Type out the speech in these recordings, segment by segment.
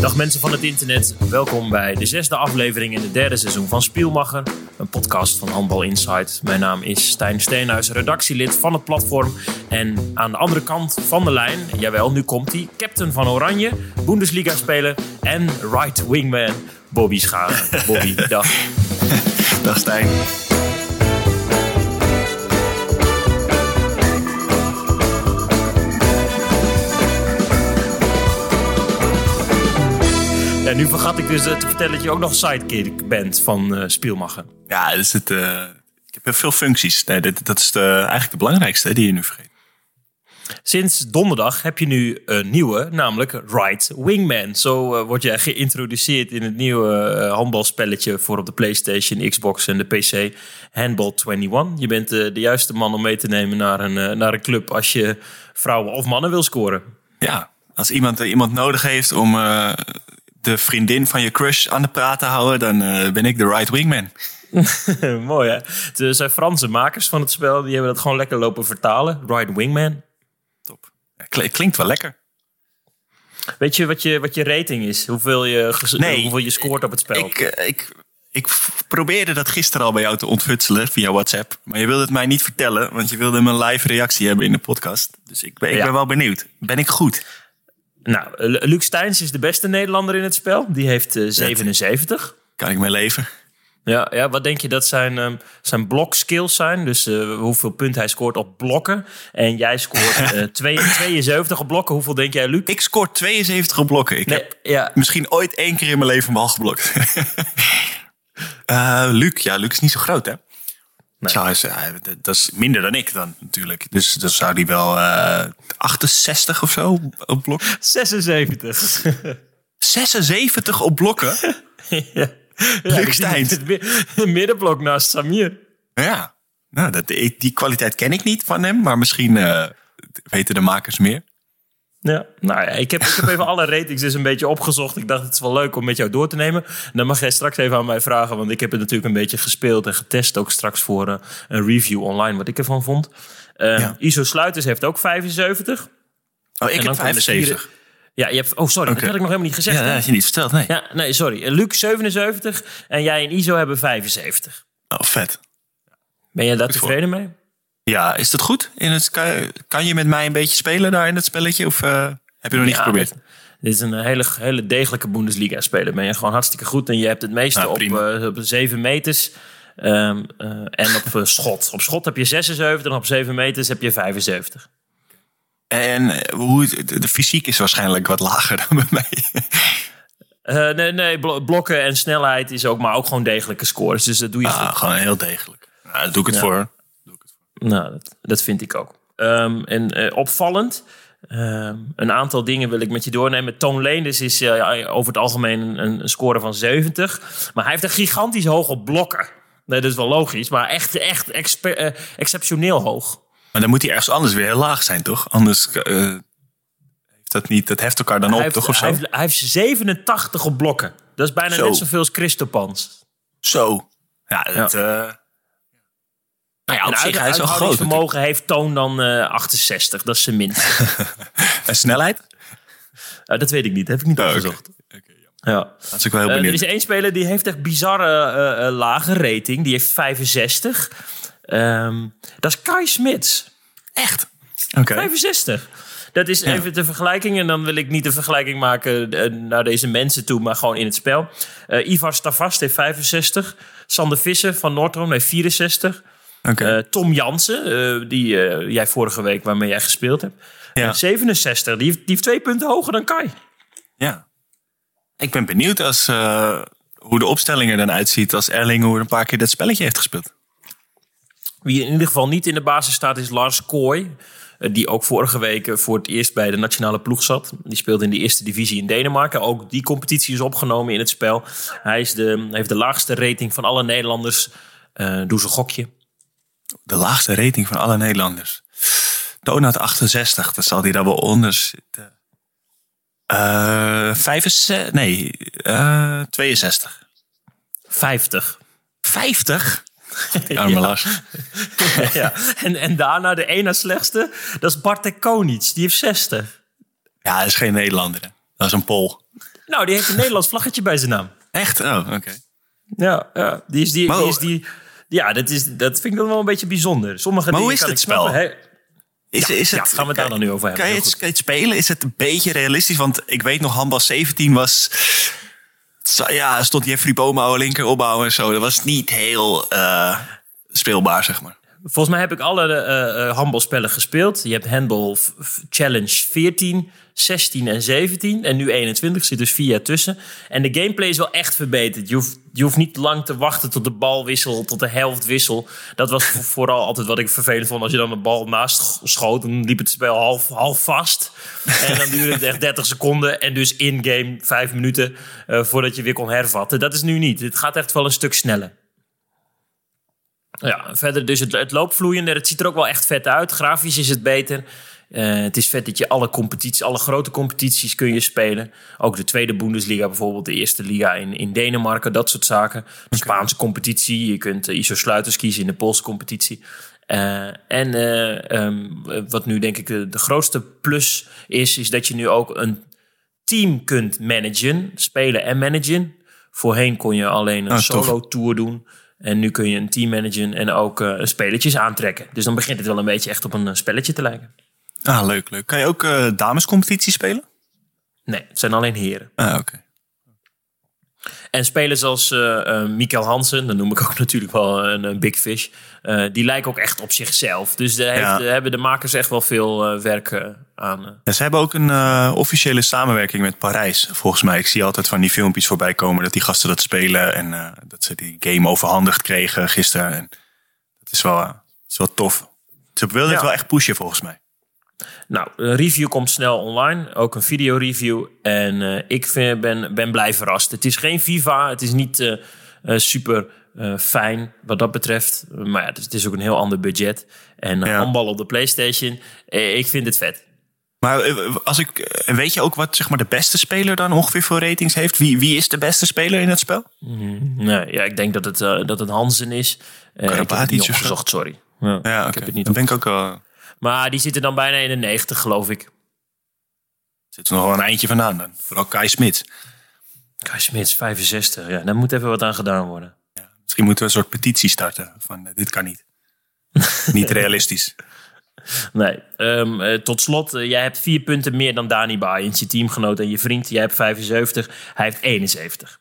Dag mensen van het internet, welkom bij de zesde aflevering in het derde seizoen van Spielmacher, een podcast van Handbal Insight. Mijn naam is Stijn Steenhuis, redactielid van het platform. En aan de andere kant van de lijn, jawel, nu komt hij, captain van Oranje, Bundesliga-speler en right wingman Bobby Schagen. Bobby, dag. Dag Stijn. Nu vergat ik dus eh, te vertellen dat je ook nog sidekick bent van Spielmacher. Ja, dus het, eh, ik heb veel functies. Nee, dat, dat is de, eigenlijk de belangrijkste hè, die je nu vergeet. Sinds donderdag heb je nu een nieuwe, namelijk Right Wingman. Zo word jij geïntroduceerd in het nieuwe eh, handbalspelletje voor op de PlayStation, Xbox en de PC, Handball 21. Je bent de juiste man om mee te nemen naar een, naar een club als je vrouwen of mannen wil scoren. Ja, als iemand, iemand nodig heeft om de vriendin van je crush aan de praat te houden, dan eh, ben ik de right wingman. Mooi hè? Er zijn Franse makers van het spel, die hebben dat gewoon lekker lopen vertalen. Right Wingman. Top. Klinkt wel lekker. Weet je wat je, wat je rating is? Hoeveel je, Nee, hoeveel je scoort op het spel? Ik, eh, ik, ik probeerde dat gisteren al bij jou te ontfutselen via WhatsApp. Maar je wilde het mij niet vertellen, want je wilde mijn live reactie hebben in de podcast. Dus ik ben, ik Ja. ben wel benieuwd. Ben ik goed? Nou, Lu- Luc Steins is de beste Nederlander in het spel. Die heeft eh, 77. Kan ik mee leven? Ja, ja, wat denk je dat zijn, ehm, zijn blok skills zijn? Dus eh, hoeveel punten hij scoort op blokken. En jij scoort eh, twee- 72 op blokken. Hoeveel denk jij, Luc? Ik scoor 72 op blokken. Ik Nee, heb ja, misschien ooit één keer in mijn leven een bal geblokt. Eh Luc, ja, Luc is niet zo groot, hè? Hij- hij- dat- is minder dan ik dan natuurlijk. Dus dan zou hij wel eh 68 of zo op blok. 76. 76 op blokken? ja. Het middenblok naast Samir. Ja. Nou, dat, die kwaliteit ken ik niet van hem, maar misschien eh, weten de makers meer. Ja, nou ja, ik heb, ik heb even alle ratings dus een beetje opgezocht. Ik dacht, het is wel leuk om met jou door te nemen. Dan mag jij straks even aan mij vragen, want ik heb het natuurlijk een beetje gespeeld en getest ook straks voor eh, een review online, wat ik ervan vond. Eh, Ja. ISO Sluiters heeft ook 75. Oh, ik heb komen de 75. vierde- Ja, je hebt, oh sorry, dat had ik nog helemaal niet gezegd. Ja, dat had je niet verteld, nee. Ja, nee, sorry. Luc 77 en jij en ISO hebben 75. Oh, vet. Ben jij daar Goed voor. tevreden mee? Ja, is dat goed? In het, kan, je met mij een beetje spelen daar in het spelletje? Of eh, heb je nog niet Ja, geprobeerd? Dit, dit is een hele, hele degelijke Bundesliga-speler. Ben je gewoon hartstikke goed. En je hebt het meeste Nou, op, eh, op 7 meters. ehm, eh, en op eh, schot. Op schot heb je 76 en op 7 meters heb je 75. En eh, hoe, de, de fysiek is waarschijnlijk wat lager dan bij mij. Eh, nee, nee blo- blokken en snelheid is ook, maar ook gewoon degelijke scores. Dus dat doe je Ah, goed. gewoon heel degelijk. Nou, daar doe ik het Ja. voor. Nou, dat, dat vind ik ook. Ehm, en eh, opvallend. ehm, een aantal dingen wil ik met je doornemen. Toon Leenders is eh, ja, over het algemeen een, een score van 70. Maar hij heeft een gigantisch hoog op blokken. Nee, dat is wel logisch. Maar echt, echt eh, exceptioneel hoog. Maar dan moet hij ergens anders weer heel laag zijn, toch? Anders heeft dat niet, dat heft elkaar dan op, heeft, toch? Of zo? hij, heeft, hij heeft 87 op blokken. Dat is bijna Zo. net zoveel als Christopans. Zo. Ja, dat, eh, nou ja, op En zich, hij is groot. uithoudingsvermogen heeft Toon dan eh, 68. Dat is zijn minst. En snelheid? Eh, dat weet ik niet. Dat heb ik niet Oh, ja. Ja. Dat is ook wel heel Eh, er benieuwd. is één speler die heeft echt bizarre eh, eh, lage rating. Die heeft 65. Ehm, dat is Kai Smits. Echt? Oké. 65. Dat is even de vergelijking. En dan wil ik niet de vergelijking maken eh, naar deze mensen toe, maar gewoon in het spel. Eh, Ivar Stavast heeft 65. Sander Visser van Noordhoorn heeft 64. Eh, Tom Jansen, eh, die eh, jij vorige week waarmee jij gespeeld hebt. Ja. Eh, 67. Die heeft, die heeft twee punten hoger dan Kai. Ja. Ik ben benieuwd als, hoe de opstelling er dan uitziet als Erling hoe een paar keer dat spelletje heeft gespeeld. Wie in ieder geval niet in de basis staat is Lars Kooi. Die ook vorige week voor het eerst bij de nationale ploeg zat. Die speelde in de eerste divisie in Denemarken. Ook die competitie is opgenomen in het spel. Hij is de, heeft de laagste rating van alle Nederlanders. Doe ze gokje. De laagste rating van alle Nederlanders. Donut 68, dat zal hij daar wel onder zitten. Eh 65, nee, eh 62. 50. 50? Arme Lars. ja. en, en daarna de ene slechtste. Dat is Bartek Konic. Die heeft 60. Ja, dat is geen Nederlander. hè. Dat is een Pool. Nou, die heeft een Nederlands vlaggetje bij zijn naam. Echt? Oh, oké. Ja, ja, die is die, Maar die, is die ja dat, is, dat vind ik dan wel een beetje bijzonder. Sommige Maar hoe is kan het ik spel? snappen. Is, Ja, is ja, het, gaan we het daar dan nu over hebben. Kan je, het, goed. kan je het spelen? Is het een beetje realistisch? Want ik weet nog, handbal 17 was... Ja, stond Jeffrey Bomen oude linker opbouwen en zo. Dat was niet heel eh, speelbaar, zeg maar. Volgens mij heb ik alle eh, handbalspellen gespeeld. Je hebt Handball Challenge 14, 16 en 17. En nu 21, zit dus vier jaar tussen. En de gameplay is wel echt verbeterd. Je hoeft, je hoeft niet lang te wachten tot de bal wisselt, tot de helft wissel. Dat was vo- vooral altijd wat ik vervelend vond. Als je dan de bal naast sch- schoot, dan liep het spel half, half vast. En dan duurde het echt 30 seconden. En dus in-game 5 minuten eh, voordat je weer kon hervatten. Dat is nu niet. Het gaat echt wel een stuk sneller. Ja, verder dus het, het loopt vloeiender. Het ziet er ook wel echt vet uit. Grafisch is het beter. Eh, het is vet dat je alle competities, alle grote competities kun je spelen. Ook de tweede Bundesliga bijvoorbeeld, de eerste liga in, in Denemarken, dat soort zaken. De Spaanse competitie, je kunt uh, ISO Sluiters kiezen in de Poolse competitie. Uh, en um, wat nu denk ik de, de grootste plus is, is dat je nu ook een team kunt managen, spelen en managen. Voorheen kon je alleen een Ah, solo tour doen. En nu kun je een team managen en ook uh, spelletjes aantrekken. Dus dan begint het wel een beetje echt op een spelletje te lijken. Ah, leuk, leuk. Kan je ook uh, damescompetitie spelen? Nee, het zijn alleen heren. Ah, oké. Okay. En spelers als uh, uh, Mikkel Hansen, dan noem ik ook natuurlijk wel een, een big fish. Die lijken ook echt op zichzelf. Dus daar ja. hebben de makers echt wel veel werk aan. Ja, ze hebben ook een officiële samenwerking met Parijs, volgens mij. Ik zie altijd van die filmpjes voorbij komen dat die gasten dat spelen. En dat ze die game overhandigd kregen gisteren. En dat is wel, dat is wel tof. Ze wilden ja. het wel echt pushen, volgens mij. Nou, een review komt snel online. Ook een videoreview. En uh, ik vind, ben, ben blij verrast. Het is geen FIFA. Het is niet uh, uh, super fijn wat dat betreft. Maar ja, het is, het is ook een heel ander budget. En ja. handbal op de PlayStation. ik vind het vet. Maar als ik, weet je ook wat zeg maar, de beste speler dan ongeveer voor ratings heeft? Wie, wie is de beste speler in het spel? Mm, nee, ja, ik denk dat het, dat het Hansen is. ik heb het niet opgezocht, sorry. Ja, ja okay. ik heb het niet dan ben ik ook wel... Maar die zitten dan bijna in de 90, geloof ik. Zit er nog wel een eindje vandaan dan. Vooral Kai Smit. Kai Smit, 65. Ja, daar moet even wat aan gedaan worden. Ja, misschien moeten we een soort petitie starten. Van uh, dit kan niet. niet realistisch. Nee. Um, uh, tot slot, uh, jij hebt vier punten meer dan Dani Baaiens, je teamgenoot en je vriend. Jij hebt 75, hij heeft 71.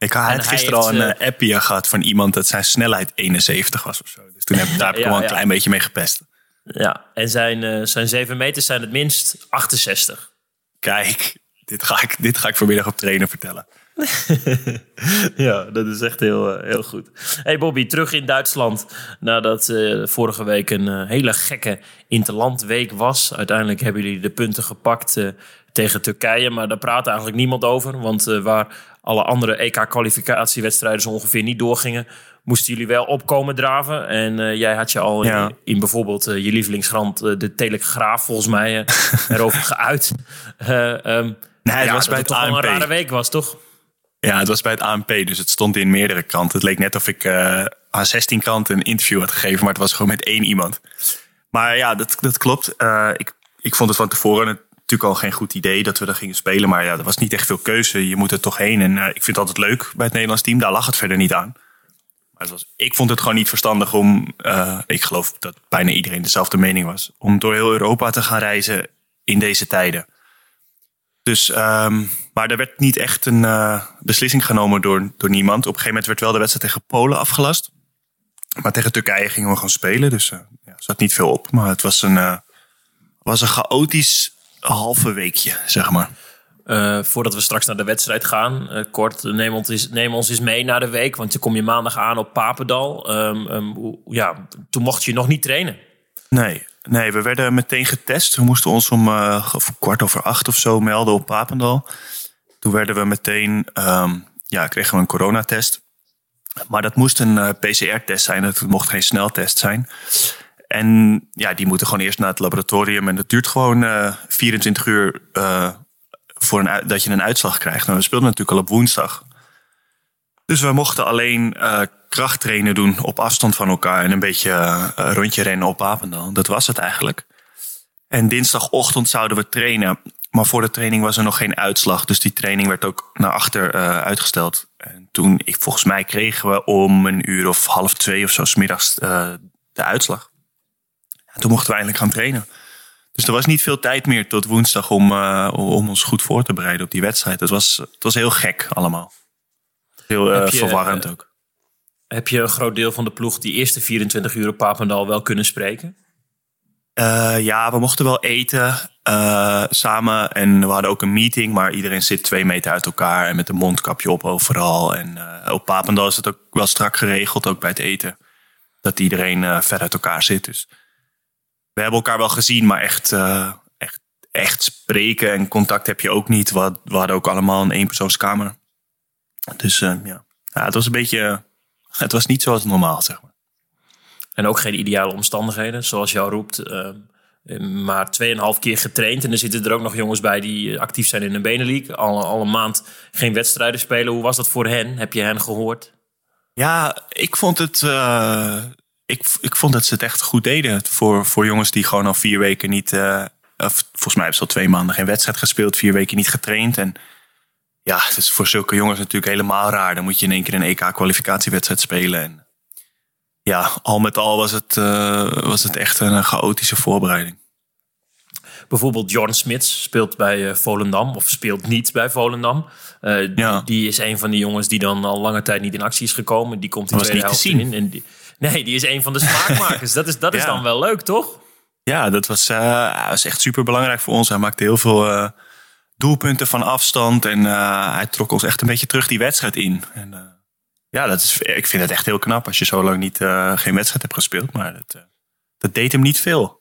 Ik had gisteren al een uh, appje gehad van iemand dat zijn snelheid 71 was of zo. Dus toen heb, daar heb ik ja, wel een ja. klein beetje mee gepest. Ja, en zijn, uh, zijn 7 meters zijn het minst 68. Kijk, dit ga ik, dit ga ik vanmiddag op trainen vertellen. ja, dat is echt heel, uh, heel goed. Hey Bobby, terug in Duitsland. Nadat uh, vorige week een uh, hele gekke interlandweek was. Uiteindelijk hebben jullie de punten gepakt tegen Turkije. Maar daar praat eigenlijk niemand over. Want waar alle andere EK-kwalificatiewedstrijden zo ongeveer niet doorgingen... moesten jullie wel opkomen draven. En uh, jij had je al ja. in, in, bijvoorbeeld uh, je lievelingskrant... Uh, de Telegraaf volgens mij erover geuit. Um, nee, het ja, was bij het, het ANP. een rare week was, toch? Ja, het was bij het ANP, dus het stond in meerdere kranten. Het leek net of ik aan 16 kranten een interview had gegeven, maar het was gewoon met één iemand. Maar ja, dat, dat klopt. Ik, ik vond het van tevoren natuurlijk al geen goed idee dat we er gingen spelen. Maar ja, er was niet echt veel keuze. Je moet er toch heen. En uh, ik vind het altijd leuk bij het Nederlands team. Daar lag het verder niet aan. Maar ik vond het gewoon niet verstandig om, ik geloof dat bijna iedereen dezelfde mening was, om door heel Europa te gaan reizen in deze tijden. Dus, um, maar er werd niet echt een uh, beslissing genomen door, door niemand. Op een gegeven moment werd wel de wedstrijd tegen Polen afgelast. Maar tegen Turkije gingen we gewoon spelen. Dus ja, er zat niet veel op. Maar het was een, was een chaotisch halve weekje, zeg maar. Uh, voordat we straks naar de wedstrijd gaan, uh, kort, neem ons, eens, neem ons eens mee naar de week. Want dan kom je maandag aan op Papendal. Um, um, ja, toen mocht je nog niet trainen. Nee, Nee, we werden meteen getest. We moesten ons om uh, kwart over acht of zo melden op Papendal. Toen werden we meteen, um, ja, kregen we een coronatest. Maar dat moest een PCR-test zijn. Het mocht geen sneltest zijn. En ja, die moeten gewoon eerst naar het laboratorium. En dat duurt gewoon uh, 24 uur voor een, dat je een uitslag krijgt. Nou, we speelden natuurlijk al op woensdag. Dus we mochten alleen uh, krachttrainen doen op afstand van elkaar en een beetje rondje rennen op Papendal. Dat was het eigenlijk. En dinsdagochtend zouden we trainen. Maar voor de training was er nog geen uitslag. Dus die training werd ook naar achter uitgesteld. En toen, ik, volgens mij kregen we om een uur of half twee of zo smiddags de uitslag. En toen mochten we eindelijk gaan trainen. Dus er was niet veel tijd meer tot woensdag om, uh, om ons goed voor te bereiden op die wedstrijd. Het was, het was heel gek allemaal. Heel je, verwarrend ook. Heb je een groot deel van de ploeg die eerste 24 uur op Papendal wel kunnen spreken? Uh, ja, we mochten wel eten uh, samen. En we hadden ook een meeting, maar iedereen zit twee meter uit elkaar. En met een mondkapje op overal. En uh, op Papendal is het ook wel strak geregeld, ook bij het eten. Dat iedereen ver uit elkaar zit. Dus we hebben elkaar wel gezien, maar echt, echt, echt spreken en contact heb je ook niet. We, we hadden ook allemaal een eenpersoonskamer. Dus ja. ja, het was een beetje... Het was niet zoals normaal, zeg maar. En ook geen ideale omstandigheden, zoals jou roept. Uh, maar 2,5 keer getraind. En er zitten er ook nog jongens bij die actief zijn in de Benelink. Al, al een maand geen wedstrijden spelen. Hoe was dat voor hen? Heb je hen gehoord? Ja, ik vond het. Uh, ik, ik vond dat ze het echt goed deden. Voor, voor jongens die gewoon al vier weken niet. Uh, of, volgens mij hebben ze al twee maanden geen wedstrijd gespeeld. Vier weken niet getraind. En ja, het is voor zulke jongens natuurlijk helemaal raar. Dan moet je in één keer een EK-kwalificatiewedstrijd spelen. En ja, al met al was het, uh, was het echt een chaotische voorbereiding. Bijvoorbeeld Jorn Smits speelt bij uh, Volendam, of speelt niet bij Volendam. Uh, ja. Die is een van die jongens die dan al lange tijd niet in actie is gekomen. Die komt in de tweede helft in. En die, nee, die is een van de smaakmakers. dat is, dat is dan wel leuk, toch? Ja, dat was, was echt super belangrijk voor ons. Hij maakte heel veel doelpunten van afstand. En hij trok ons echt een beetje terug die wedstrijd in. En, ja, dat is, ik vind het echt heel knap als je zo lang niet, geen wedstrijd hebt gespeeld. Maar dat, dat deed hem niet veel.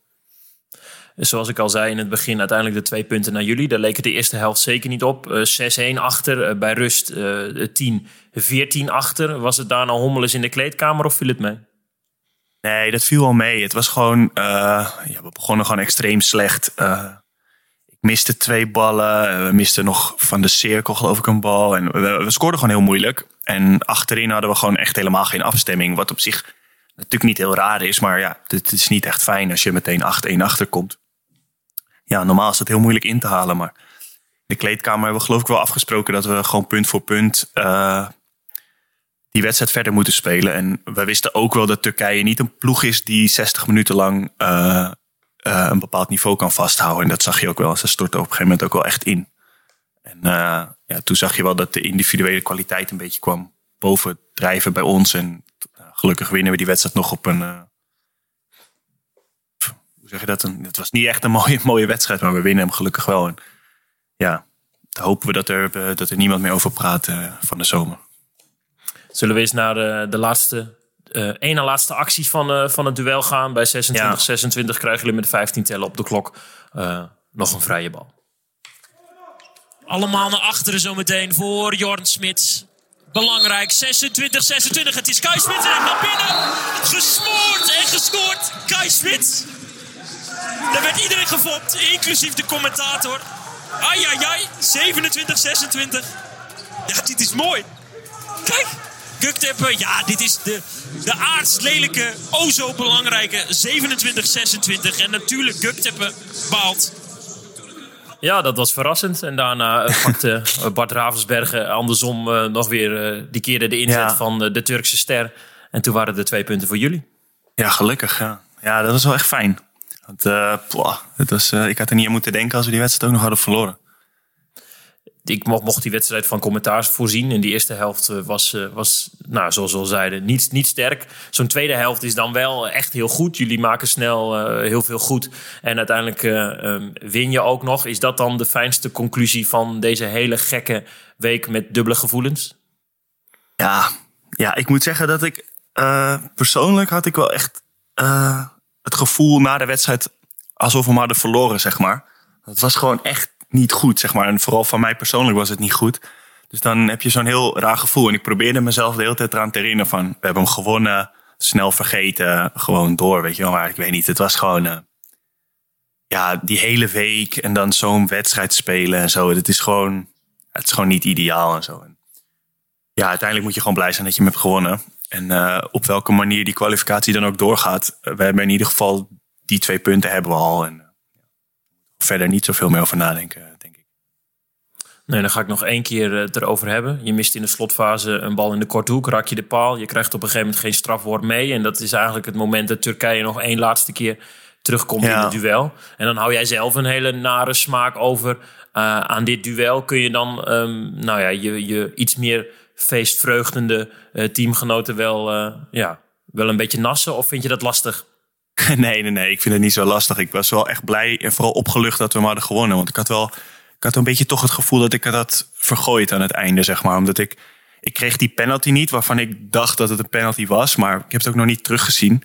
Zoals ik al zei in het begin, uiteindelijk de twee punten naar jullie. Daar leek het de eerste helft zeker niet op. Uh, 6-1 achter, bij rust 10-14 achter. Was het daarna hommeles in de kleedkamer of viel het mee? Nee, dat viel al mee. Het was gewoon, ja, we begonnen gewoon extreem slecht miste twee ballen. We misten nog van de cirkel geloof ik een bal. En we, scoorden gewoon heel moeilijk. En achterin hadden we gewoon echt helemaal geen afstemming. Wat op zich natuurlijk niet heel raar is. Maar ja, het is niet echt fijn als je meteen 8-1 achterkomt. Ja, normaal is dat heel moeilijk in te halen. Maar in de kleedkamer hebben we geloof ik wel afgesproken dat we gewoon punt voor punt die wedstrijd verder moeten spelen. En we wisten ook wel dat Turkije niet een ploeg is die 60 minuten lang uh, uh, een bepaald niveau kan vasthouden. En dat zag je ook wel. Ze stortten op een gegeven moment ook wel echt in. En uh, ja, toen zag je wel dat de individuele kwaliteit een beetje kwam boven drijven bij ons. En gelukkig winnen we die wedstrijd nog op een. Hoe zeg je dat? Een, het was niet echt een mooie, mooie wedstrijd, maar we winnen hem gelukkig wel. En ja, dan hopen we dat er, dat er niemand meer over praat van de zomer. Zullen we eens naar de, de laatste uh, ene laatste acties van, uh, van het duel gaan. Bij 26-26 krijgen jullie met 15 tellen op de klok uh, nog een vrije bal. Allemaal naar achteren zometeen voor Jorn Smits. Belangrijk, 26-26. Het is Kai Smits en naar binnen. Gesmoord en gescoord. Kai Smits. Daar werd iedereen gefopt, inclusief de commentator. Ai, ai, ai. 27-26. Ja, dit is mooi. Kijk, Gukteppen, ja, dit is de, de aardslelijke, o zo belangrijke 27-26. En natuurlijk, Gukteppen baalt. Ja, dat was verrassend. En daarna eh, pakte eh, Bart Ravensbergen andersom uh, nog weer uh, die keerde de inzet van de Turkse ster. En toen waren er twee punten voor jullie. Ja, gelukkig. Ja, ja dat was wel echt fijn. Want, het was, ik had er niet aan moeten denken als we die wedstrijd ook nog hadden verloren ik mocht, die wedstrijd van commentaars voorzien. In die eerste helft eh, was, eh, was nou, zoals we al zeiden, niet, niet sterk. Zo'n tweede helft is dan wel echt heel goed. Jullie maken snel uh, heel veel goed. En uiteindelijk um, win je ook nog. Is dat dan de fijnste conclusie van deze hele gekke week met dubbele gevoelens? Ja, ja ik moet zeggen dat ik persoonlijk had ik wel echt het gevoel na de wedstrijd alsof we maar hadden verloren, zeg maar. Het was gewoon echt niet goed, zeg maar. En vooral van mij persoonlijk was het niet goed. Dus dan heb je zo'n heel raar gevoel. En ik probeerde mezelf de hele tijd eraan te herinneren van... we hebben hem gewonnen, snel vergeten, gewoon door, weet je wel. Maar ik weet niet, het was gewoon... Uh, ja, die hele week en dan zo'n wedstrijd spelen en zo. Het is gewoon, het is gewoon niet ideaal en zo. Ja, uiteindelijk moet je gewoon blij zijn dat je hem hebt gewonnen. En uh, op welke manier die kwalificatie dan ook doorgaat. we hebben in ieder geval die twee punten hebben we al. En verder niet zoveel meer over nadenken, denk Nee, dan ga ik nog één keer het erover hebben. Je mist in de slotfase een bal in de korte hoek, raak je de paal. Je krijgt op een gegeven moment geen strafwoord mee. En dat is eigenlijk het moment dat Turkije nog één laatste keer terugkomt in het duel. En dan hou jij zelf een hele nare smaak over uh, aan dit duel. Kun je dan um, nou ja, je, je iets meer feestvreugdende uh, teamgenoten wel, uh, ja, wel een beetje nassen? Of vind je dat lastig? Nee, nee, nee. Ik vind het niet zo lastig. Ik was wel echt blij en vooral opgelucht dat we hem hadden gewonnen. Want ik had wel ik had een beetje toch het gevoel dat ik het had vergooid aan het einde, zeg maar. Omdat ik, ik kreeg die penalty niet, waarvan ik dacht dat het een penalty was. Maar ik heb het ook nog niet teruggezien.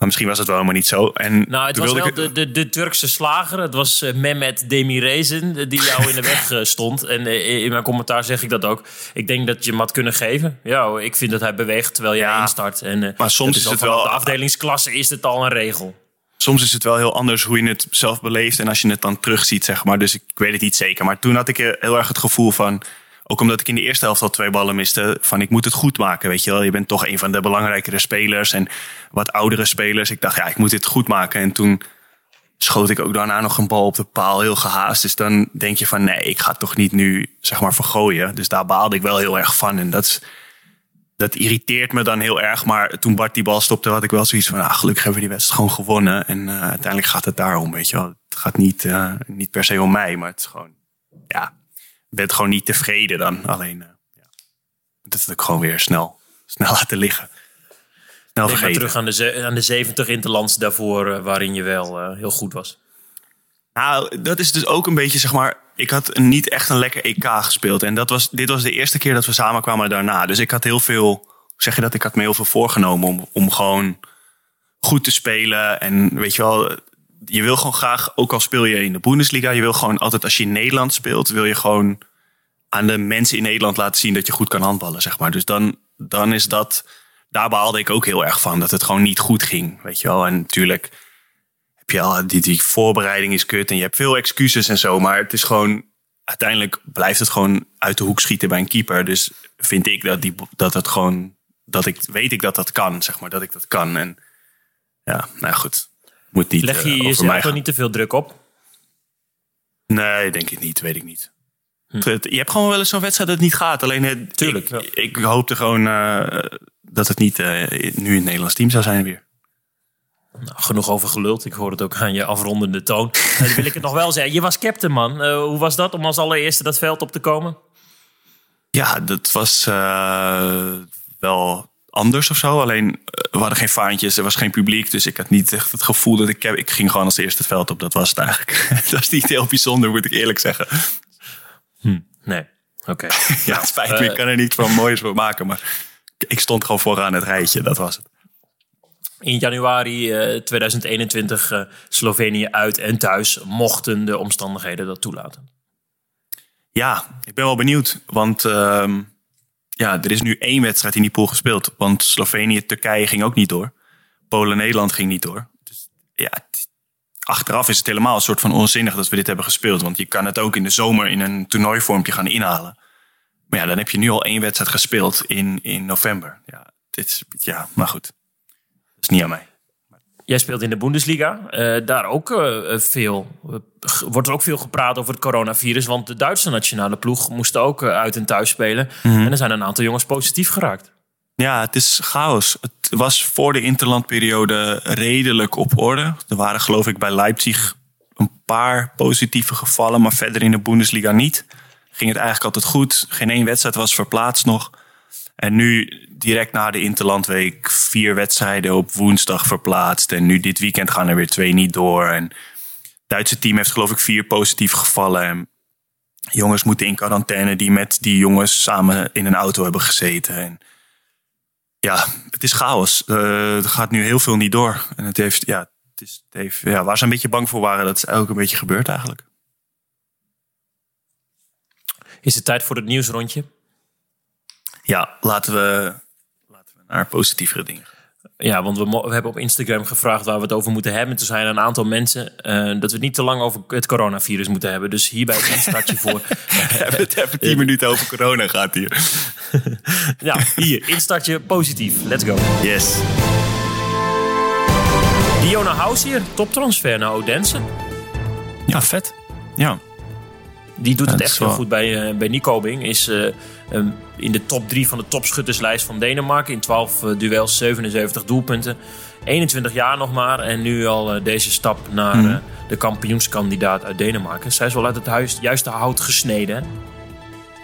Maar misschien was het wel helemaal niet zo. En nou, het was wel ik... de, de, de, Turkse slager. Het was uh, Mehmet Demirezen die jou in de weg uh, stond. En in mijn commentaar zeg ik dat ook. Ik denk dat je hem had kunnen geven. Ja, ik vind dat hij beweegt terwijl jij ja, instart. En, maar soms is, is het wel... De afdelingsklasse is het al een regel soms is het wel heel anders hoe je het zelf beleeft en als je het dan terugziet, zeg maar. Dus ik, weet het niet zeker. Maar toen had ik heel erg het gevoel van, ook omdat ik in de eerste helft al twee ballen miste, van ik moet het goed maken, weet je wel. Je bent toch een van de belangrijkere spelers en wat oudere spelers. Ik dacht, ja, ik moet dit goed maken. En toen schoot ik ook daarna nog een bal op de paal, heel gehaast. Dus dan denk je van, nee, ik ga het toch niet nu, zeg maar, vergooien. Dus daar baalde ik wel heel erg van. En dat dat irriteert me dan heel erg. Maar toen Bart die bal stopte, had ik wel zoiets van... Ah, gelukkig hebben we die wedstrijd gewoon gewonnen. En uh, uiteindelijk gaat het daarom, weet je wel. Het gaat niet, uh, niet per se om mij, maar het is gewoon... Ja, ik ben gewoon niet tevreden dan. Alleen, ja, dat het ook gewoon weer snel, snel laten liggen. Snel Denk terug aan de, aan de 70 interlands daarvoor... waarin je wel heel goed was. Nou, dat is dus ook een beetje, zeg maar ik had niet echt een lekker EK gespeeld. En dat was, dit was de eerste keer dat we samen kwamen daarna. Dus ik had heel veel, zeg je dat, ik had me heel veel voorgenomen om, om gewoon goed te spelen. En weet je wel, je wil gewoon graag, ook al speel je in de Bundesliga, je wil gewoon altijd als je in Nederland speelt, wil je gewoon aan de mensen in Nederland laten zien dat je goed kan handballen, zeg maar. Dus dan, dan is dat, daar behaalde ik ook heel erg van, dat het gewoon niet goed ging, weet je wel. En natuurlijk ja, die, die voorbereiding is kut en je hebt veel excuses en zo. Maar het is gewoon, uiteindelijk blijft het gewoon uit de hoek schieten bij een keeper. Dus vind ik dat, die, dat het gewoon, dat ik, weet ik dat dat kan, zeg maar, dat ik dat kan. En ja, nou goed. Moet niet, Leg je uh, jezelf er niet te veel druk op? Nee, denk ik niet, weet ik niet. Hm. Je hebt gewoon wel eens zo'n wedstrijd dat het niet gaat. Alleen het, Tuurlijk, ik, ik hoopte gewoon uh, dat het niet uh, nu het Nederlands team zou zijn weer. Nou, genoeg over geluld. Ik hoor het ook aan je afrondende toon. Dan wil ik het nog wel zeggen. Je was captain, man. Uh, hoe was dat om als allereerste dat veld op te komen? Ja, dat was wel anders of zo. Alleen, uh, we hadden geen vaantjes, er was geen publiek. Dus ik had niet echt het gevoel dat ik... Ik ging gewoon als eerste het veld op. Dat was het eigenlijk. dat is niet heel bijzonder, moet ik eerlijk zeggen. Hm, nee, oké. Okay. ja, het spijt me. Ik kan er niet van moois voor maken. Maar ik stond gewoon vooraan het rijtje. Dat was het in januari 2021 uh, eh, Slovenië uit en thuis, mochten de omstandigheden dat toelaten. Ja, ik ben wel benieuwd. Want uh, ja, er is nu één wedstrijd in die pool gespeeld. Want Slovenië-Turkije ging ook niet door. Polen-Nederland ging niet door. Dus ja, achteraf is het helemaal een soort van onzinnig dat we dit hebben gespeeld. Want je kan het ook in de zomer in een toernooivormpje gaan inhalen. Maar ja, dan heb je nu al één wedstrijd gespeeld in, in november. Ja, dit, ja, maar goed is niet aan mij. Jij speelt in de Bundesliga. Uh, daar ook uh, veel, uh, wordt er ook veel gepraat over het coronavirus. Want de Duitse nationale ploeg moest ook uit en thuis spelen. Mm -hmm. En er zijn een aantal jongens positief geraakt. Ja, het is chaos. Het was voor de interlandperiode redelijk op orde. Er waren geloof ik bij Leipzig een paar positieve gevallen. Maar verder in de Bundesliga niet. Ging het eigenlijk altijd goed. Geen één wedstrijd was verplaatst nog. En nu direct na de Interlandweek vier wedstrijden op woensdag verplaatst. En nu dit weekend gaan er weer twee niet door. En het Duitse team heeft geloof ik vier positieve gevallen. En jongens moeten in quarantaine die met die jongens samen in een auto hebben gezeten. En ja, het is chaos. Uh, er gaat nu heel veel niet door. En het heeft, ja, het is, het heeft, ja, waar ze een beetje bang voor waren, dat is ook een beetje gebeurd eigenlijk. Is het tijd voor het nieuwsrondje? Ja, laten we, laten we naar positievere dingen ja, want we, we, hebben op Instagram gevraagd waar we het over moeten hebben. Toen zijn er een aantal mensen uh, dat we het niet te lang over het coronavirus moeten hebben. Dus hierbij een instartje voor. we hebben het even tien minuten over corona gaat hier. ja, hier, instartje positief. Let's go. Yes. Diona House hier, toptransfer naar Odense. Ja, vet. Ja. Die doet het echt wel- goed bij, eh bij Nikobing. Is eh, ehm, in de top 3 van de topschutterslijst van Denemarken. In 12 eh, duels, 77 doelpunten. 21 jaar nog maar. En nu al eh, deze stap naar Mhm. eh, de kampioenskandidaat uit Denemarken. Zij is wel uit het huis, juiste hout gesneden. hè?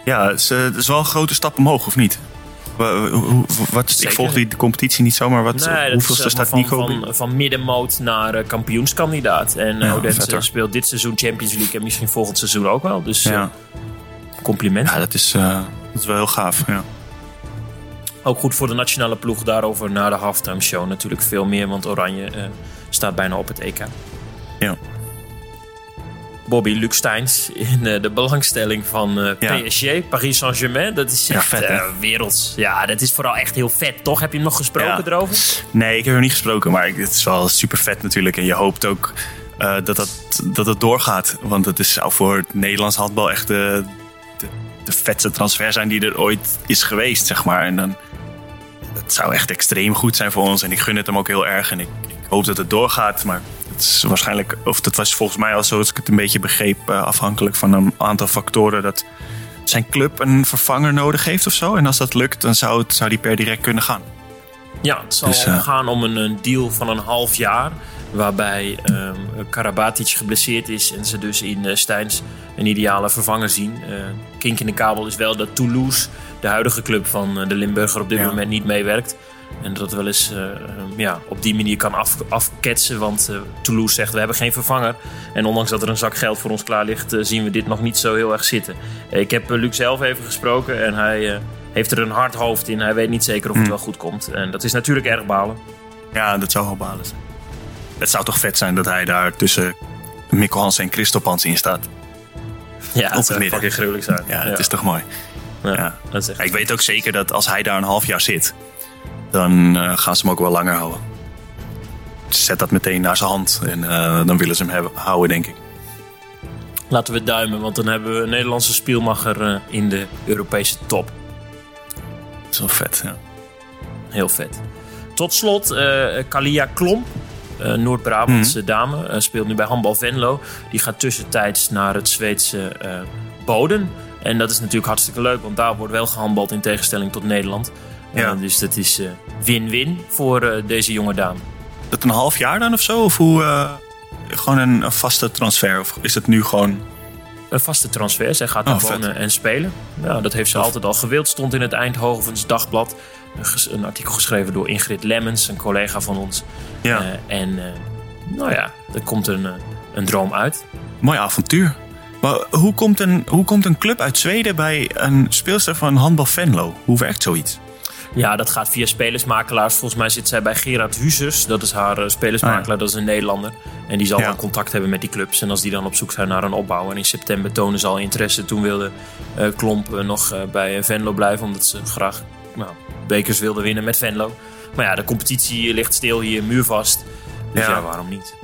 Ja, het is, het is wel een grote stap omhoog, of niet? Wat, ik volg die de competitie niet zomaar. Wat, Nee, dat hoeveel is, zeg maar, staat van, Nico? van, van middenmoot naar kampioenskandidaat. En Ja, Odense speelt dit seizoen Champions League en misschien volgend seizoen ook wel. Dus ja. compliment. ja, dat is, dat is wel heel gaaf. Ja. Ook goed voor de nationale ploeg daarover na de halftime show natuurlijk veel meer. Want Oranje eh, staat bijna op het EK. Ja. Bobby Luc Steins in eh, de belangstelling van eh, Ja. PSG, Paris Saint-Germain. Dat is Ja, echt vet, hè? eh, werelds. Ja, dat is vooral echt heel vet, toch? Heb je hem nog gesproken Ja. erover? Nee, ik heb hem niet gesproken, maar het is wel super vet natuurlijk. En je hoopt ook dat, dat, dat het doorgaat. Want het is, zou voor het Nederlands handbal echt de, de, vetste transfer zijn die er ooit is geweest, zeg maar. En dan, het zou echt extreem goed zijn voor ons. En ik gun het hem ook heel erg. En ik, ik hoop dat het doorgaat. Maar het is waarschijnlijk, of dat was volgens mij al zo, als ik het een beetje begreep, eh, afhankelijk van een aantal factoren. Dat zijn club een vervanger nodig heeft of zo. En als dat lukt, dan zou, het, zou die per direct kunnen gaan. Ja, het zal Dus, eh, gaan om een, een deal van een half jaar. Waarbij ehm Karabatic geblesseerd is en ze dus in eh, Steins een ideale vervanger zien. Eh kink in de kabel is wel dat Toulouse, de huidige club van de Limburger, op dit Ja. moment niet meewerkt. En dat wel eens eh, ehm, ja, op die manier kan af, afketsen. Want Toulouse zegt we hebben geen vervanger. En ondanks dat er een zak geld voor ons klaar ligt, zien we dit nog niet zo heel erg zitten. Ik heb Luc zelf even gesproken en hij heeft er een hard hoofd in. Hij weet niet zeker of het Hmm. wel goed komt. En dat is natuurlijk erg balen. Ja, dat zou wel balen zijn. Het zou toch vet zijn dat hij daar tussen Mikkel Hansen en Christophe Hansen in staat. Ja, het dat zou fucking gruwelijk zijn. Ja, het is toch mooi. ja, ja. Dat is echt... Ik weet ook zeker dat als hij daar een half jaar zit, dan eh, gaan ze hem ook wel langer houden. Zet dat meteen naar zijn hand en eh, dan willen ze hem hebben, houden, denk ik. Laten we duimen, want dan hebben we een Nederlandse spielmacher eh, in de Europese top. Is wel vet, ja. Heel vet. Tot slot, eh Kalia Klomp, eh, Noord-Brabantse Mhm. dame, eh, speelt nu bij Handbal Venlo. Die gaat tussentijds naar het Zweedse Boden. En dat is natuurlijk hartstikke leuk, want daar wordt wel gehandbald in tegenstelling tot Nederland. Ja. dus dat is win-win voor deze jonge dame. Dat een half jaar dan of zo? Of hoe, gewoon een, een vaste transfer? Of is het nu gewoon... Een vaste transfer. Zij gaat Oh, daar vet. wonen en spelen. Ja, dat heeft ze altijd al gewild. Stond in het Eindhovens Dagblad. Een artikel geschreven door Ingrid Lemmens, een collega van ons. Ja, Eh, en eh, nou ja, er komt een, eh, een droom uit. mooi avontuur. Maar hoe komt, een, hoe komt een club uit Zweden bij een speelster van Handbal Venlo? Hoe werkt zoiets? Ja, dat gaat via spelersmakelaars. Volgens mij zit zij bij Gerard Huzers. Dat is haar eh, spelersmakelaar, Ah, ja. dat is een Nederlander. En die zal Ja. wel contact hebben met die clubs. En als die dan op zoek zijn naar een opbouw. En in september tonen ze al interesse. Toen wilde eh, Klomp eh, nog bij Venlo blijven. Omdat ze graag nou, bekers wilden winnen met Venlo. Maar ja, de competitie ligt stil hier, muurvast. Dus ja, Ja. waarom niet?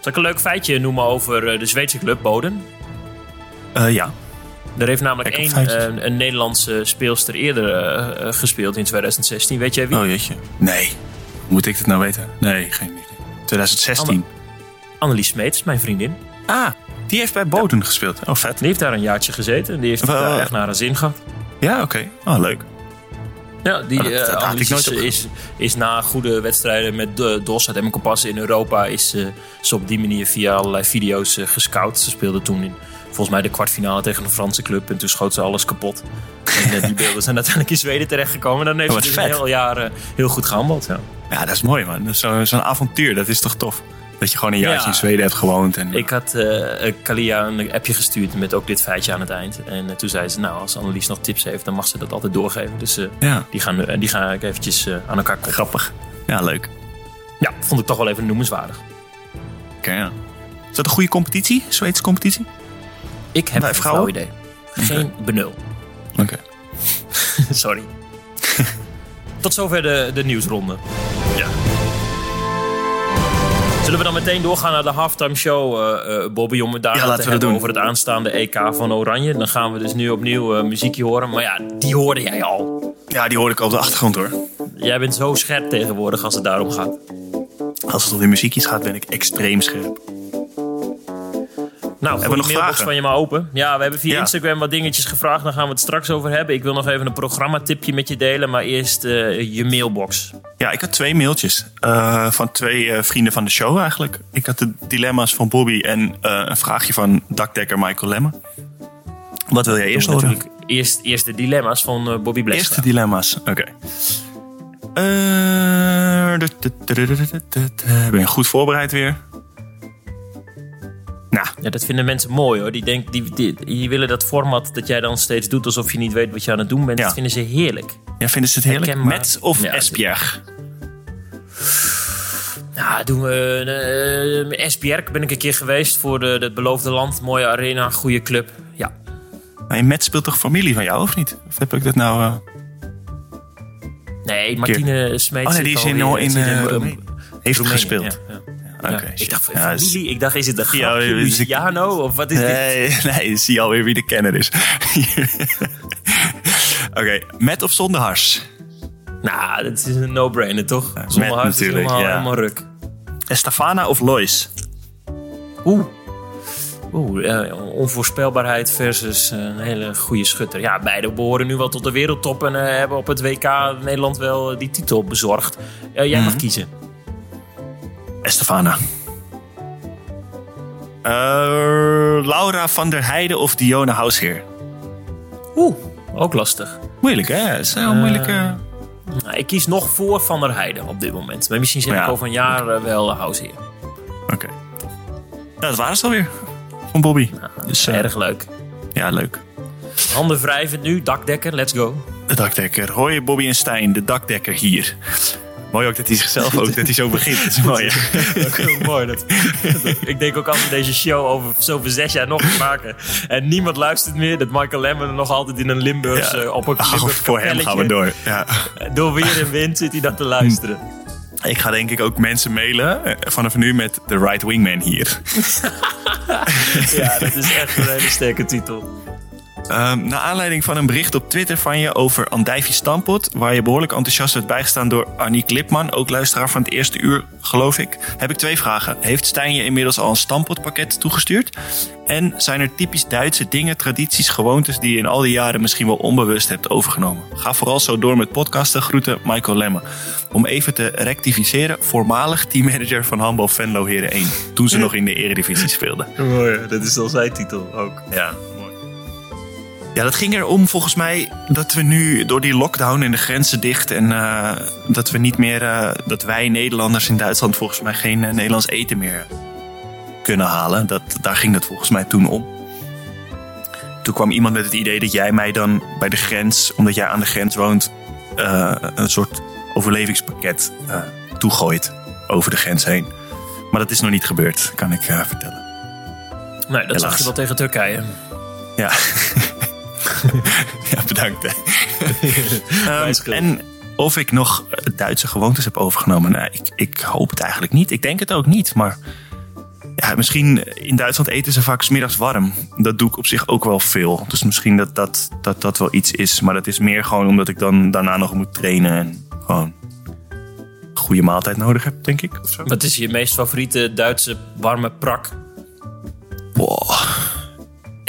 Zal ik een leuk feitje noemen over de Zweedse club Boden? Ja. Er heeft namelijk Kijk één eh, een Nederlandse speelster eerder eh, eh, gespeeld in 2016. Weet jij wie? Oh jeetje. Nee. Moet ik het nou weten? Nee, geen idee. 2016. Annelies Smeets, mijn vriendin. Ah, die heeft bij Boden gespeeld. Oh, vet. Die heeft daar een jaartje gezeten. En die heeft Wel, daar eh, echt naar haar zin gehad. Ja, oké. Oh, leuk. Ja, die Oh, dat- dat nooit is, is, na goede wedstrijden met de DOS uit Emmen Passen in Europa... is eh, ze op die manier via allerlei video's gescout. Ze speelde toen in volgens mij de kwartfinale tegen een Franse club. En toen schoot ze alles kapot. En eh, die beelden zijn uiteindelijk in Zweden terechtgekomen. En dan heeft Oh, ze dus een heel jaar eh, heel goed gehandeld. Ja. Ja, dat is mooi, man. Dat is zo- Zo'n avontuur, dat is toch tof? Dat je gewoon een jaartje Ja. in Zweden hebt gewoond. En, Ik had eh, Kalia een appje gestuurd met ook dit feitje aan het eind. En toen zei ze, nou, als Annelies nog tips heeft, dan mag ze dat altijd doorgeven. Dus Ja, die, gaan, die ga ik eventjes aan elkaar koppelen. grappig. Ja, leuk. Ja, vond ik toch wel even noemenswaardig. Oké, ja. Is dat een goede competitie? Zweedse competitie? Ik heb vrouwen? flauw idee. Geen benul. Oké. Sorry. Tot zover de, de nieuwsronde. Ja. Zullen we dan meteen doorgaan naar de halftime show, eh, eh, Bobby, om het daar Ja, te laten we dat hebben doen. over het aanstaande EK van Oranje. Dan gaan we dus nu opnieuw eh, muziekje horen. Maar ja, die hoorde jij al. Ja, die hoor ik op de achtergrond hoor. Jij bent zo scherp tegenwoordig als het daarom gaat. Als het om die muziekjes gaat, ben ik extreem scherp. Nou, Hebben we nog de mailbox vragen? van je maar open. Ja, we hebben via Ja. Instagram wat dingetjes gevraagd. Daar gaan we het straks over hebben. Ik wil nog even een programmatipje met je delen. Maar eerst eh, je mailbox. Ja, ik had twee mailtjes eh, van twee eh, vrienden van de show eigenlijk. Ik had de dilemma's van Bobby en eh, een vraagje van dakdekker Michael Lemme. Wat wil jij eerst horen? Eerst, eerst de dilemma's van eh, Bobby Blestra. Eerste dilemma's, oké. Eh. Eh, Ben je goed voorbereid weer? Nou, Ja, dat vinden mensen mooi hoor. Die, denk, die, die, die willen dat format dat jij dan steeds doet alsof je niet weet wat je aan het doen bent. Ja. Dat vinden ze heerlijk. ja, vinden ze het heerlijk? Herkenbaar. Met of Ja, Esbjerg? Nou, doen we uh, ben ik een keer geweest voor de, het beloofde land. Mooie arena, goede club. Ja. Maar Met speelt toch familie van jou, of niet? Of heb ik dat nou... eh, Nee, Martine Smeets. Oh nee, die is in, in, Roemenië. Heeft Roemenië, gespeeld. ja, ja. Ik dacht, Ja, is- familie? Ik dacht, is het een Ja, grapje? ik- Luciano? Of wat is dit? Nee, nee, zie je alweer wie de kenner is. Oké, met of zonder hars? Nou, dat is een no-brainer, toch? met Zonder hart is natuurlijk, helemaal, ja. helemaal ruk. Estefana of Lois? Oeh. Oeh, eh, onvoorspelbaarheid versus eh, een hele goede schutter. Ja, beide behoren nu wel tot de wereldtop en eh, hebben op het WK Nederland wel die titel bezorgd. Jij Mhm. mag kiezen. Estefana. Eh, Laura van der Heijden of Diona Hausheer? Oeh, ook lastig. Moeilijk, hè? Het is heel moeilijke... Nou, ik kies nog voor Van der Heijden op dit moment. Maar misschien zeg Ja. ik over een jaar eh, wel uh, Househeer. Oké. Nou, dat waren ze alweer. Van Bobby. Dus, eh, Erg leuk. ja, leuk. Handen wrijvend nu, dakdekker, let's go. De dakdekker. Hoi Bobby en Stijn, de dakdekker hier. Mooi ook dat hij zichzelf ook, dat hij zo begint. Dat is mooi. Ook heel mooi. Dat, dat- ik denk ook als we deze show over zoveel zes jaar nog gaan maken. En niemand luistert meer. Dat Michael Lemmon nog altijd in een Limburgs, Ja. eh, op een Limburgs voor hem gaan we door. Ja. Door weer en wind zit hij dat te luisteren. Ik ga denk ik ook mensen mailen eh, vanaf nu met de right wingman hier. Ja, dat is echt een hele sterke titel. Ehm naar aanleiding van een bericht op Twitter van je over Andijvie Stampot, waar je behoorlijk enthousiast werd bijgestaan door Aniek Lipman, ook luisteraar van het eerste uur, geloof ik, heb ik twee vragen. Heeft Stijn je inmiddels al een Stampot-pakket toegestuurd? En zijn er typisch Duitse dingen, tradities, gewoontes die je in al die jaren misschien wel onbewust hebt overgenomen? Ga vooral zo door met podcasten. Groeten, Michael Lemme. Om even te rectificeren, voormalig teammanager van Handbal Venlo Heren 1, toen ze nog in de eredivisie speelden. Mooi, dat is al zijn titel ook. Ja. Ja, dat ging erom volgens mij dat we nu door die lockdown en de grenzen dicht en eh, dat we niet meer, eh, dat wij Nederlanders in Duitsland volgens mij geen eh, Nederlands eten meer kunnen halen. Dat, daar ging het volgens mij toen om. Toen kwam iemand met het idee dat jij mij dan bij de grens, omdat jij aan de grens woont, een soort overlevingspakket toegooit over de grens heen. Maar dat is nog niet gebeurd, kan ik vertellen. Nee, dat zag Helaas. je wel tegen Turkije. Ja. ja, bedankt. Ehm, en of ik nog Duitse gewoontes heb overgenomen. Nou, ik, ik hoop het eigenlijk niet. Ik denk het ook niet. Maar ja, misschien in Duitsland eten ze vaak 's middags warm. Dat doe ik op zich ook wel veel. Dus misschien dat dat, dat dat wel iets is. Maar dat is meer gewoon omdat ik dan daarna nog moet trainen. En gewoon een goede maaltijd nodig heb, denk ik. Of zo. Wat is je meest favoriete Duitse warme prak? Boah.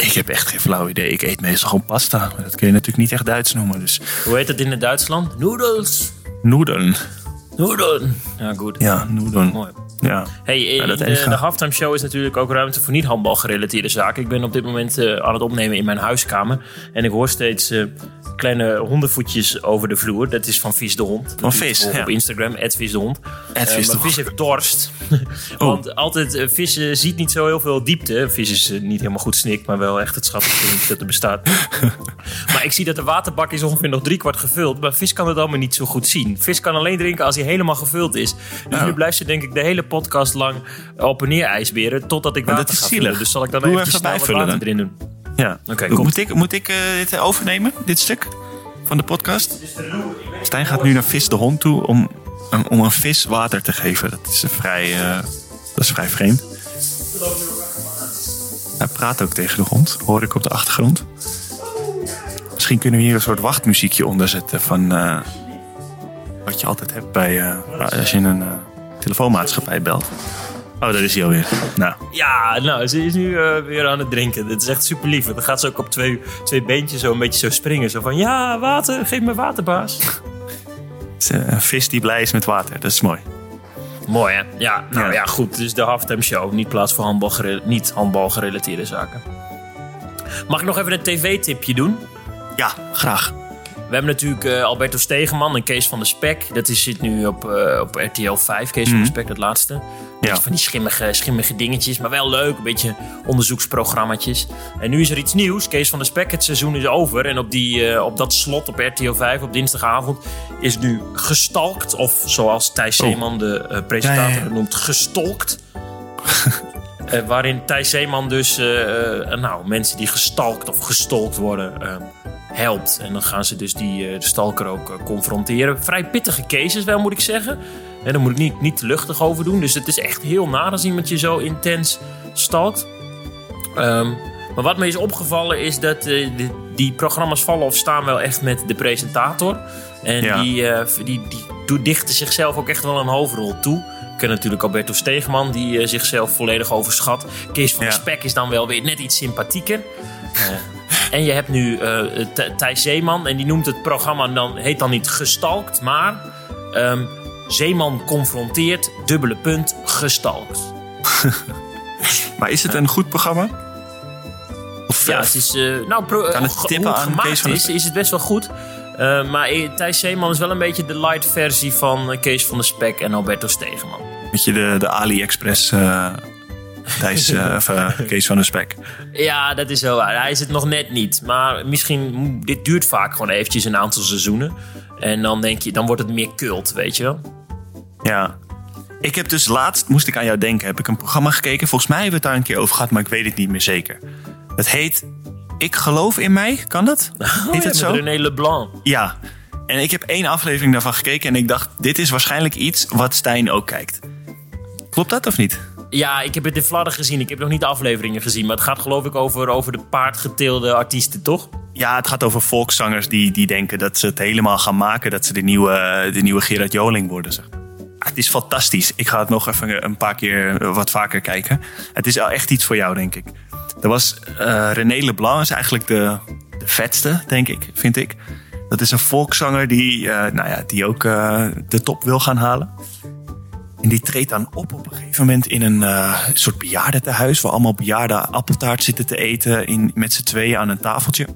Ik heb echt geen flauw idee. Ik eet meestal gewoon pasta. Maar dat kun je natuurlijk niet echt Duits noemen. Dus Hoe heet het in het Duitsland? Noedels. Noedelen. Ja, goed. Ja. Mooi. Ja. Hey, Ja, in dat de, halftime show is natuurlijk ook ruimte voor niet handbal gerelateerde zaken. Ik ben op dit moment eh, aan het opnemen in mijn huiskamer. En ik hoor steeds eh, kleine hondenvoetjes over de vloer. Dat is van Vis de Hond. Van Vis, ja. Op Instagram, Vis de Hond. Eh, Vis maar vis heeft dorst. Want altijd, eh, vis ziet niet zo heel veel diepte. Vis is eh, niet helemaal goed snik, maar wel echt het schattigste dat er bestaat. maar ik zie dat de waterbak is ongeveer nog drie kwart gevuld. Maar vis kan het allemaal niet zo goed zien. Vis kan alleen drinken als hij helemaal gevuld is. Dus nu blijft ze denk ik de hele podcast lang op en neer ijsberen. Totdat ik Maar water dat is ga zielig. vullen. Dus zal ik dan even snel wat water dan. erin doen. Ja. Oké, moet, ik, moet ik eh, dit overnemen, dit stuk van de podcast? Stijn gaat nu naar Vis de Hond toe om, om, om een vis water te geven. Dat is, een vrij, eh, dat is vrij vreemd. Hij praat ook tegen de hond, hoor ik op de achtergrond. Misschien kunnen we hier een soort wachtmuziekje onder zetten van eh, wat je altijd hebt bij, eh, als je een eh, telefoonmaatschappij belt. Oh, dat is hij alweer. Nou, Ja, nou, ze is nu eh, weer aan het drinken. Dat is echt super lief. Dan gaat ze ook op twee, twee beentjes zo een beetje zo springen. Zo van, ja, water, geef me water, baas. het is een vis die blij is met water. Dat is mooi. Mooi, hè? Ja, nou ja, Ja. goed. Dus de halftime show. Niet plaats voor handbal, niet handbal gerelateerde zaken. Mag ik nog even een tv-tipje doen? Ja, graag. We hebben natuurlijk eh, Alberto Stegeman en Kees van der Spek. Dat is, zit nu op, eh, op RTL 5. Kees van der Spek, dat laatste. Ja. van die schimmige, schimmige dingetjes. Maar wel leuk. Een beetje onderzoeksprogrammaatjes. En nu is er iets nieuws. Kees van der Spek, het seizoen is over. En op, die, eh, op dat slot op RTL 5 op dinsdagavond is nu gestalkt. Of zoals Thijs Zeeman, de presentator, Oh. Ja, noemt, gestolkt. Eh, waarin Thijs Zeeman dus eh, eh, nou, mensen die gestalkt of gestolkt worden eh, helpt. En dan gaan ze dus die de stalker ook confronteren. Vrij pittige cases wel, moet ik zeggen. En daar moet ik niet, niet te luchtig over doen. Dus het is echt heel naar als iemand je zo intens stalkt. Ehm, maar wat me is opgevallen is dat die, die programma's vallen of staan wel echt met de presentator. En Ja. die, eh, die, die doet- dichten zichzelf ook echt wel een hoofdrol toe. Ken natuurlijk Alberto Stegeman, die eh, zichzelf volledig overschat. Kees van Ja. Spek is dan wel weer net iets sympathieker. Eh, en je hebt nu eh, Th- Thijs Zeeman. En die noemt het programma dan, heet dan niet gestalkt, maar ehm, Zeeman confronteert, dubbele punt, gestalkt. Maar is het een goed programma? Of, Ja, het is, nou, pro, Kan het tippen aan Kees gemaakt van is, is het best wel goed. Eh, maar eh, Thijs Zeeman is wel een beetje de light versie van eh, Kees van der Spek en Alberto Stegeman. Beetje de, de AliExpress eh Thijs, eh, of, Kees van der Spek. Ja, dat is wel waar. Hij is het nog net niet. Maar misschien, dit duurt vaak gewoon eventjes een aantal seizoenen. En dan denk je, dan wordt het meer cult, weet je wel. Ja. Ik heb dus laatst, moest ik aan jou denken, heb ik een programma gekeken. Volgens mij hebben we het daar een keer over gehad, maar ik weet het niet meer zeker. Het heet Ik geloof in mij, kan dat? Oh, heet ja, het zo? René Leblanc. Ja. En ik heb één aflevering daarvan gekeken en ik dacht, dit is waarschijnlijk iets wat Stijn ook kijkt. Klopt dat of niet? Ja, ik heb het in fladder gezien. Ik heb nog niet de afleveringen gezien. Maar het gaat geloof ik over, over de paardgeteelde artiesten, toch? Ja, het gaat over volkszangers die, die denken dat ze het helemaal gaan maken. Dat ze de nieuwe, de nieuwe Gerard Joling worden. Zeg. Ah, Het is fantastisch. Ik ga het nog even een paar keer wat vaker kijken. Het is echt iets voor jou, denk ik. Er was eh, René Leblanc, is eigenlijk de, de vetste, denk ik, vind ik. Dat is een volkszanger die, eh, nou ja, die ook eh, de top wil gaan halen. En die treedt dan op op een gegeven moment in een soort bejaardentehuis... waar allemaal bejaarden appeltaart zitten te eten in, met z'n tweeën aan een tafeltje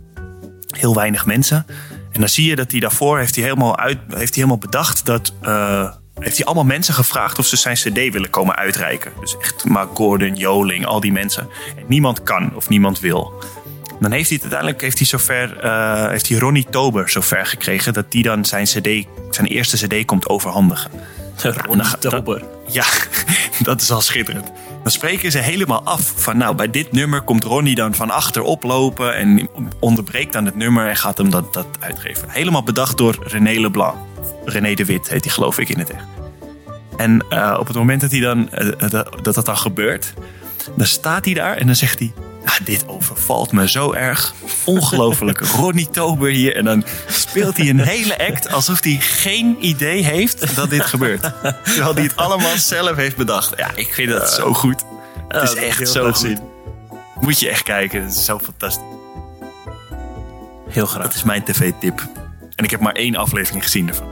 heel weinig mensen. En dan zie je dat hij daarvoor heeft hij helemaal, uit, heeft hij helemaal bedacht dat. Heeft hij allemaal mensen gevraagd of ze zijn CD willen komen uitreiken. Dus echt Mark Gordon, Joling, al die mensen. En niemand kan of niemand wil. Dan heeft hij uiteindelijk heeft hij zover, eh, heeft hij Ronnie Tober zover gekregen dat die dan zijn, CD, zijn eerste CD komt overhandigen. Ronnie dan- Tober. Ja, dat is al schitterend. Dan spreken ze helemaal af van nou, bij dit nummer komt Ronnie dan van achter oplopen en onderbreekt dan het nummer en gaat hem dat, dat uitgeven. Helemaal bedacht door René Leblanc. René de Wit heet hij geloof ik in het echt. En eh, op het moment dat, hij dan, eh, dat, dat dat dan gebeurt, dan staat hij daar en dan zegt hij... "Ah, dit overvalt me zo erg. Ongelooflijk. Ronnie Tober hier. En dan speelt hij een hele act alsof hij geen idee heeft dat dit gebeurt. Terwijl hij het allemaal zelf heeft bedacht. Ja, ik vind dat zo goed. Het is dat echt zo goed. Moet je echt kijken. Het is zo fantastisch. Heel Dat graag. is mijn tv-tip. En ik heb maar één aflevering gezien ervan.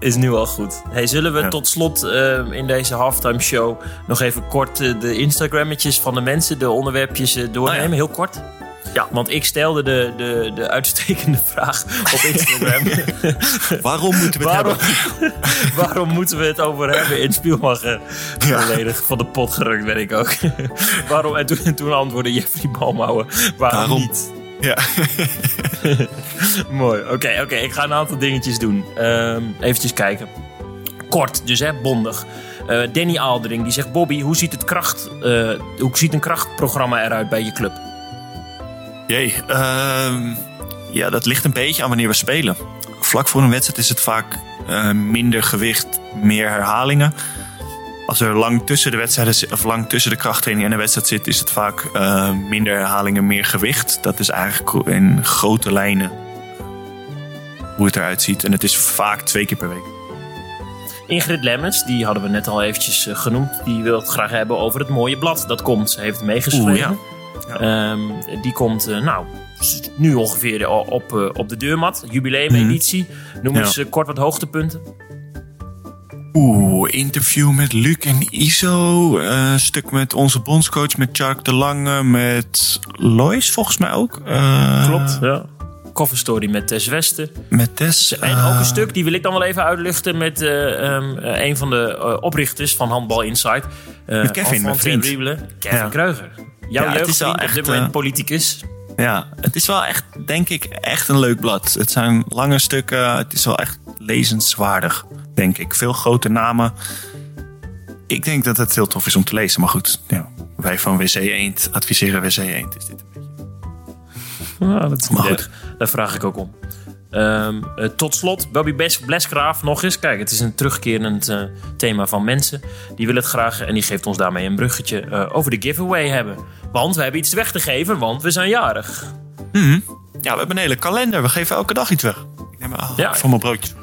Is nu al goed. Hey, zullen we Ja. tot slot eh, in deze halftime show nog even kort eh, de Instagrammetjes van de mensen, de onderwerpjes eh, doornemen? Oh ja. Heel kort. Ja. Want ik stelde de, de, de uitstekende vraag op Instagram. Waarom moeten we het waarom, hebben? waarom moeten we het over hebben in Spielmacher? Volledig van de pot gerukt ben ik ook. waarom? En toen, toen antwoordde Jeffrey Balmouwen. Waarom, Waarom? niet? Ja. Mooi. Oké, oké. Ik ga een aantal dingetjes doen. Ehm eventjes kijken. Kort, dus hè, bondig. Eh, Danny Aldering die zegt: Bobby, hoe ziet, het kracht, eh, hoe ziet een krachtprogramma eruit bij je club? Jee, ehm, ja, dat ligt een beetje aan wanneer we spelen. Vlak voor een wedstrijd is het vaak eh, minder gewicht, meer herhalingen. Als er lang tussen de wedstrijden of lang tussen de krachttraining en de wedstrijd zit, is het vaak eh, minder herhalingen, meer gewicht. Dat is eigenlijk in grote lijnen hoe het eruit ziet. En het is vaak twee keer per week. Ingrid Lemmens, die hadden we net al eventjes eh, genoemd. Die wil het graag hebben over het mooie blad dat komt. Ze heeft meegeschreven. Oeh, Ehm, die komt, eh, nou, nu ongeveer op, op de deurmat. Jubileumeditie. Noem Ja. eens eh, kort wat hoogtepunten. Oeh, interview met Luc en Iso. eh, stuk met onze bondscoach, met Chark de Lange, met Lois volgens mij ook. Eh, Klopt, ja. Cover story met Tess Westen. Met Tess. En eh, ook een stuk, die wil ik dan wel even uitluchten met eh, ehm, eh, een van de eh, oprichters van Handbal Insight. Eh, Met Kevin, mijn vriend. Kevin Ja. Kreuger. Jouw Ja, het is wel jeugdvriend, op echt, dit moment eh, politicus. Ja, het is wel echt, denk ik, echt een leuk blad. Het zijn lange stukken. Het is wel echt lezenswaardig, denk ik. Veel grote namen. Ik denk dat het heel tof is om te lezen. Maar goed, ja, wij van WC Eend adviseren WC Eend. Is dit een beetje. Dat is Maar goed. Daar vraag ik ook om. Ehm, eh, tot slot, Bobby Blesgraaf nog eens. Kijk, het is een terugkerend eh, thema van mensen. Die willen het graag en die geeft ons daarmee een bruggetje eh, over de giveaway hebben. Want we hebben iets weg te geven, want we zijn jarig. Ja, we hebben een hele kalender. We geven elke dag iets weg. Ik neem ah, Ja. van mijn broodjes.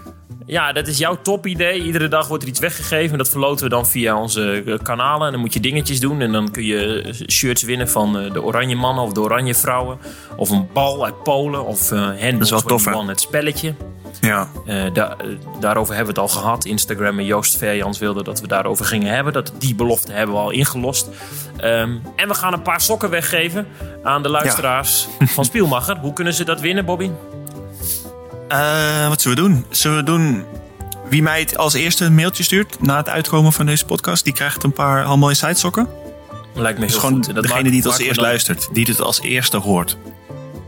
Ja, dat is jouw topidee. Iedere dag wordt er iets weggegeven. Dat verloten we dan via onze eh, kanalen. En dan moet je dingetjes doen. En dan kun je eh, shirts winnen van eh, de Oranje Mannen of de Oranje Vrouwen. Of een bal uit Polen. Of wel tof? 21, het spelletje. Ja, da- daarover hebben we het al gehad. Instagram en Joost Verjans wilden dat we daarover gingen hebben. Dat, die belofte hebben we al ingelost. Ehm, en we gaan een paar sokken weggeven aan de luisteraars van Spielmacher. Hoe kunnen ze dat winnen, Bobby? Eh, wat zullen we doen? Zullen we doen... Wie mij het als eerste een mailtje stuurt na het uitkomen van deze podcast, die krijgt een paar Handbal Inside sokken. Lijkt me heel Dus gewoon goed. En dat degene maakt- die het als eerst luistert, die het als eerste hoort.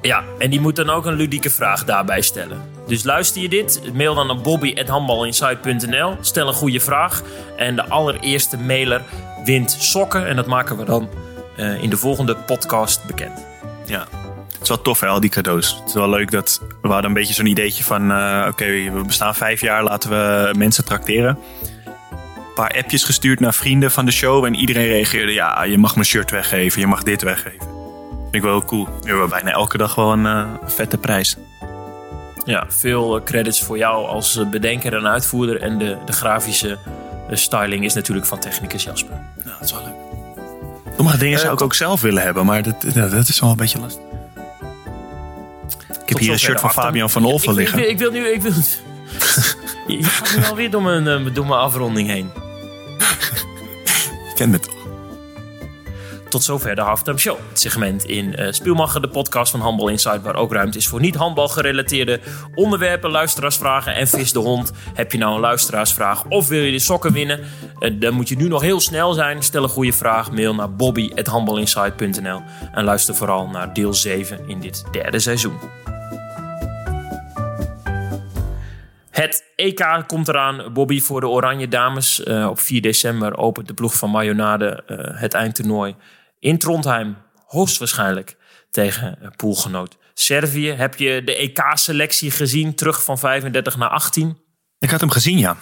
Ja, en die moet dan ook een ludieke vraag daarbij stellen. Dus luister je dit, mail dan naar bobby.handbalinsight.nl. Stel een goede vraag. En de allereerste mailer wint sokken. En dat maken we dan eh, in de volgende podcast bekend. Ja. Het is wel tof, hè, al die cadeaus. Het is wel leuk dat we hadden een beetje zo'n ideetje van... eh, oké, we bestaan vijf jaar, laten we mensen trakteren. Een paar appjes gestuurd naar vrienden van de show... en iedereen reageerde, ja, je mag mijn shirt weggeven, je mag dit weggeven. Vind ik wel heel cool. We hebben bijna elke dag wel een eh, vette prijs. Ja, veel eh, credits voor jou als bedenker en uitvoerder. En de, de grafische styling is natuurlijk van technicus Jasper. Ja, dat is wel leuk. Sommige dingen zou ik ook zelf willen hebben, maar dat, dat is wel een beetje lastig. Ik heb hier een shirt van achter- Fabian van Olven Ik- ik, liggen. Ik, wil nu... Ik wil, je gaat nu alweer door mijn, eh, door mijn afronding heen. Ik ken het toch. Tot zover de Halftime Show. Het segment in eh Spielmacher, de podcast van Handbal Insight... waar ook ruimte is voor niet-handbal gerelateerde onderwerpen, luisteraarsvragen en vis de hond. Heb je nou een luisteraarsvraag of wil je de sokken winnen? Eh, dan moet je nu nog heel snel zijn. Stel een goede vraag, mail naar bobby.handbalinsight.nl en luister vooral naar deel 7 in dit derde seizoen. Het EK komt eraan, Bobby, voor de Oranje Dames. Eh, op 4 december opent de ploeg van Mayonade eh, het eindtoernooi in Trondheim. Hoogstwaarschijnlijk tegen eh, poolgenoot Servië. Heb je de EK-selectie gezien, terug van 35 naar 18? Ik had hem gezien, ja.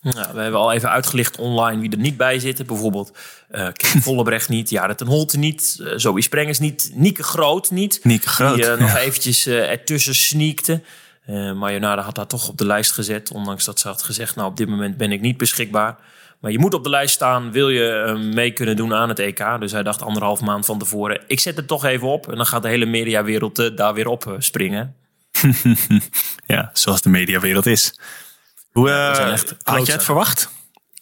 Nou, we hebben al even uitgelicht online wie er niet bij zitten. Bijvoorbeeld uh, Kim Vollebrecht niet, Jaren ten Holte niet, uh, Zoe Sprengers niet, Nieke Groot niet. Nieke Groot, Die uh, ja. nog eventjes ertussen sneakte. Uh, Marjonade had haar toch op de lijst gezet. Ondanks dat ze had gezegd, nou op dit moment ben ik niet beschikbaar. Maar je moet op de lijst staan, wil je uh, mee kunnen doen aan het EK. Dus hij dacht anderhalf maand van tevoren, ik zet het toch even op. En dan gaat de hele mediawereld uh, daar weer op springen. ja, zoals de mediawereld is. Hoe had je het verwacht?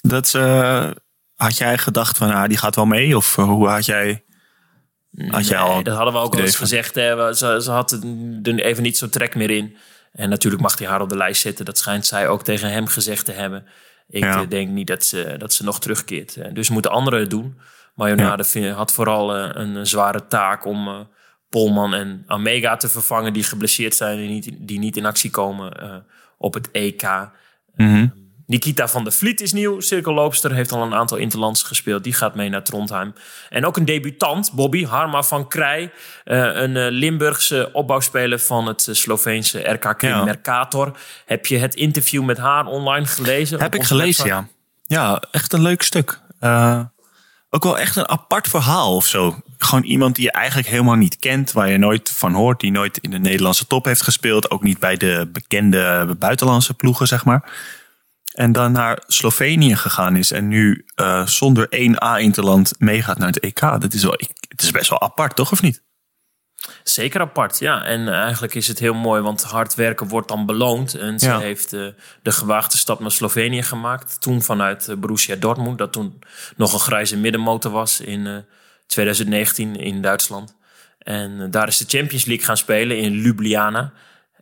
Dat, uh, had jij gedacht van, ah, die gaat wel mee? Of hoe had jij... Had jij nee, al dat hadden we ook al eens gezegd. Hè. Ze, ze had er even niet zo'n trek meer in. En natuurlijk mag hij haar op de lijst zetten. Dat schijnt zij ook tegen hem gezegd te hebben. Ik ja. denk niet dat ze, dat ze nog terugkeert. Dus moeten anderen het doen. Marjonade ja. had vooral uh, een zware taak om Polman en Omega te vervangen... die geblesseerd zijn en niet, die niet in actie komen op het EK. Mm -hmm. Nikita van der Vliet is nieuw. Cirkelloopster heeft al een aantal interlands gespeeld. Die gaat mee naar Trondheim. En ook een debutant, Bobby Harma van Krij. Uh, een uh, Limburgse opbouwspeler van het uh, Sloveense RKK ja. Mercator. Heb je het interview met haar online gelezen? Heb ik gelezen, website? ja. Ja, echt een leuk stuk. Uh, ook wel echt een apart verhaal of zo. Gewoon iemand die je eigenlijk helemaal niet kent, waar je nooit van hoort, die nooit in de Nederlandse top heeft gespeeld, ook niet bij de bekende buitenlandse ploegen, zeg maar. En dan naar Slovenië gegaan is. En nu uh, zonder één A-interland meegaat naar het EK. Dat is wel, het is best wel apart, toch? Of niet? Zeker apart, ja. En eigenlijk is het heel mooi, want hard werken wordt dan beloond. En ze heeft uh, de gewaagde stap naar Slovenië gemaakt. Toen vanuit uh, Borussia Dortmund, dat toen nog een grijze middenmotor was in uh, 2019 in Duitsland. En daar is de Champions League gaan spelen in Ljubljana.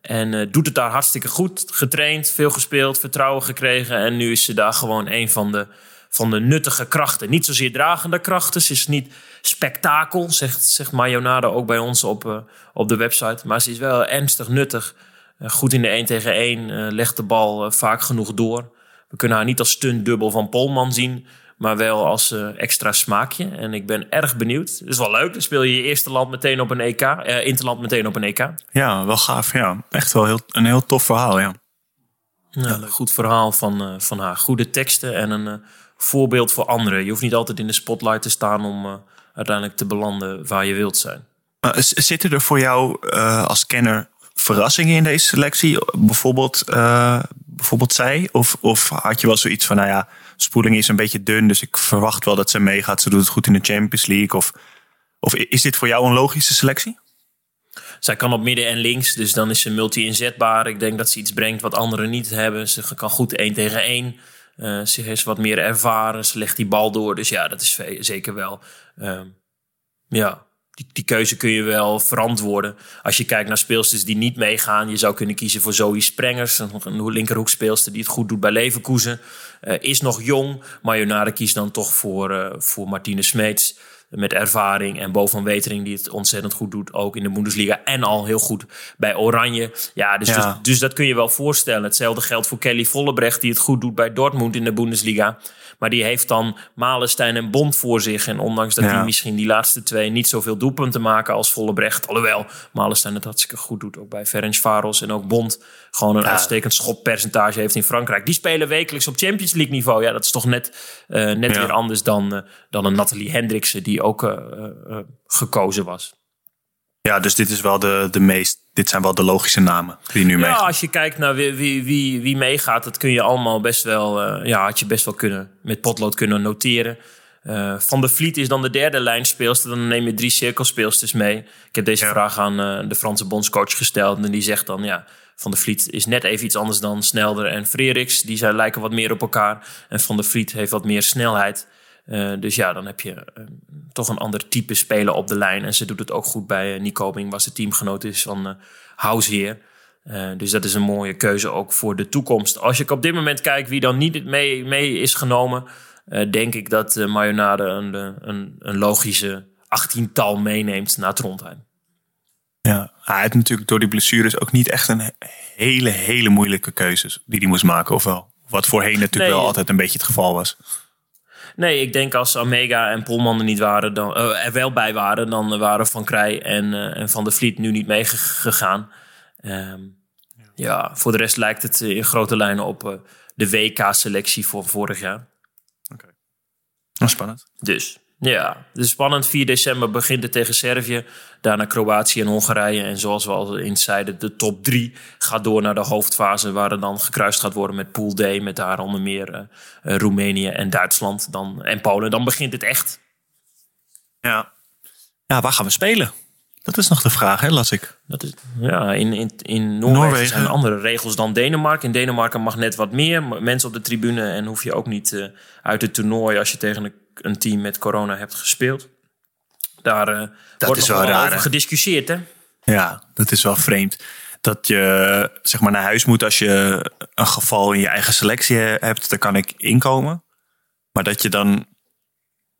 En doet het daar hartstikke goed. Getraind, veel gespeeld, vertrouwen gekregen. En nu is ze daar gewoon een van de van de nuttige krachten. Niet zozeer dragende krachten. Ze is niet spektakel, zegt, zegt Mayonade ook bij ons op, uh, op de website. Maar ze is wel ernstig nuttig. Uh, goed in de 1 tegen 1. Uh, legt de bal vaak genoeg door. We kunnen haar niet als stuntdubbel van Polman zien. Maar wel als extra smaakje. En ik ben erg benieuwd. Het is wel leuk. Dan speel je je eerste land meteen op een EK. interland meteen op een EK. Ja, wel gaaf. Ja. Echt wel heel, een heel tof verhaal. Ja. Ja, goed verhaal van, van haar. Goede teksten en een voorbeeld voor anderen. Je hoeft niet altijd in de spotlight te staan om uh, uiteindelijk te belanden waar je wilt zijn. Uh, zitten er voor jou uh, als kenner verrassingen in deze selectie? Bijvoorbeeld, bijvoorbeeld zij? Of, of had je wel zoiets van, nou ja, spoeling is een beetje dun, dus ik verwacht wel dat ze meegaat. Ze doet het goed in de Champions League. Of, of is dit voor jou een logische selectie? Zij kan op midden en links, dus dan is ze multi-inzetbaar. Ik denk dat ze iets brengt wat anderen niet hebben. Ze kan goed één tegen één. Uh, ze is wat meer ervaren. Ze legt die bal door. Dus ja, dat is zeker wel. Uh, ja, die, keuze kun je wel verantwoorden. Als je kijkt naar speelsters die niet meegaan. Je zou kunnen kiezen voor Zoe Sprengers. Een linkerhoekspeelster die het goed doet bij Leverkusen. Uh, is nog jong. Maar Jonare kiest dan toch voor, uh, voor Martine Smeets met ervaring en Bo Wetering die het ontzettend goed doet, ook in de Bundesliga en al heel goed bij Oranje. Ja, dus, Dus, dus, dat kun je wel voorstellen. Hetzelfde geldt voor Kelly Vollebrecht die het goed doet bij Dortmund in de Bundesliga. Maar die heeft dan Malenstein en Bond voor zich. En ondanks dat hij misschien die laatste twee niet zoveel doelpunten maken als Vollebrecht. Alhoewel Malenstein het hartstikke goed doet. Ook bij Ferencvaros en ook Bond gewoon een uitstekend schoppercentage heeft in Frankrijk. Die spelen wekelijks op Champions League niveau. Ja, dat is toch net, uh, net weer anders dan, uh, dan een Nathalie Hendriksen die ook uh, gekozen was. Ja, dus dit is wel de, de meest. Dit zijn wel de logische namen die nu meegaan. Ja, als je kijkt naar wie, wie, wie, wie meegaat, dat kun je allemaal best wel. Uh, ja, had je best wel kunnen met potlood kunnen noteren. Uh, Van de Vliet is dan de derde lijnspeelster. Dan neem je drie cirkelspeelsters mee. Ik heb deze vraag aan uh, de Franse bondscoach gesteld. En die zegt dan ja. Van de Vliet is net even iets anders dan Snelder en Freriks. Die zijn, lijken wat meer op elkaar. En Van de Vliet heeft wat meer snelheid. Uh, dus ja, dan heb je uh, toch een ander type speler op de lijn. En ze doet het ook goed bij uh, Nico Bing, was de teamgenoot is van uh, Househeer. dus dat is een mooie keuze ook voor de toekomst. Als ik op dit moment kijk wie dan niet mee, mee is genomen, denk ik dat uh, Mayonade een, een, een logische achttiental meeneemt naar Trondheim. Ja, hij heeft natuurlijk door die blessures ook niet echt een hele, hele moeilijke keuzes die hij moest maken, of wel? Wat voorheen natuurlijk wel altijd een beetje het geval was. Nee, ik denk als Omega en Polman er niet waren, dan, uh, er wel bij waren, dan waren Van Krij en, uh, en Van der Vliet nu niet meegegaan. Um, ja, voor de rest lijkt het in grote lijnen op de WK-selectie voor vorig jaar. Oké. Okay. Nou, spannend. Dus ja, is spannend. 4 december begint het tegen Servië. Daarna Kroatië en Hongarije. En zoals we al in zeiden, de top 3 gaat door naar de hoofdfase. Waar er dan gekruist gaat worden met Pool D. Met daar onder meer uh, Roemenië en Duitsland dan, en Polen. Dan begint het echt. Ja. ja, waar gaan we spelen? Dat is nog de vraag, hè, las ik. Dat is, ja, in, in, in Noorwegen, Noorwegen, zijn andere regels dan Denemarken. In Denemarken mag net wat meer mensen op de tribune. En hoef je ook niet uh, uit het toernooi als je tegen een een team met corona hebt gespeeld. Daar uh, dat wordt is wel raar, over gediscussieerd, hè? Ja, dat is wel vreemd. Dat je zeg maar naar huis moet als je een geval in je eigen selectie hebt, dan kan ik inkomen. Maar dat je dan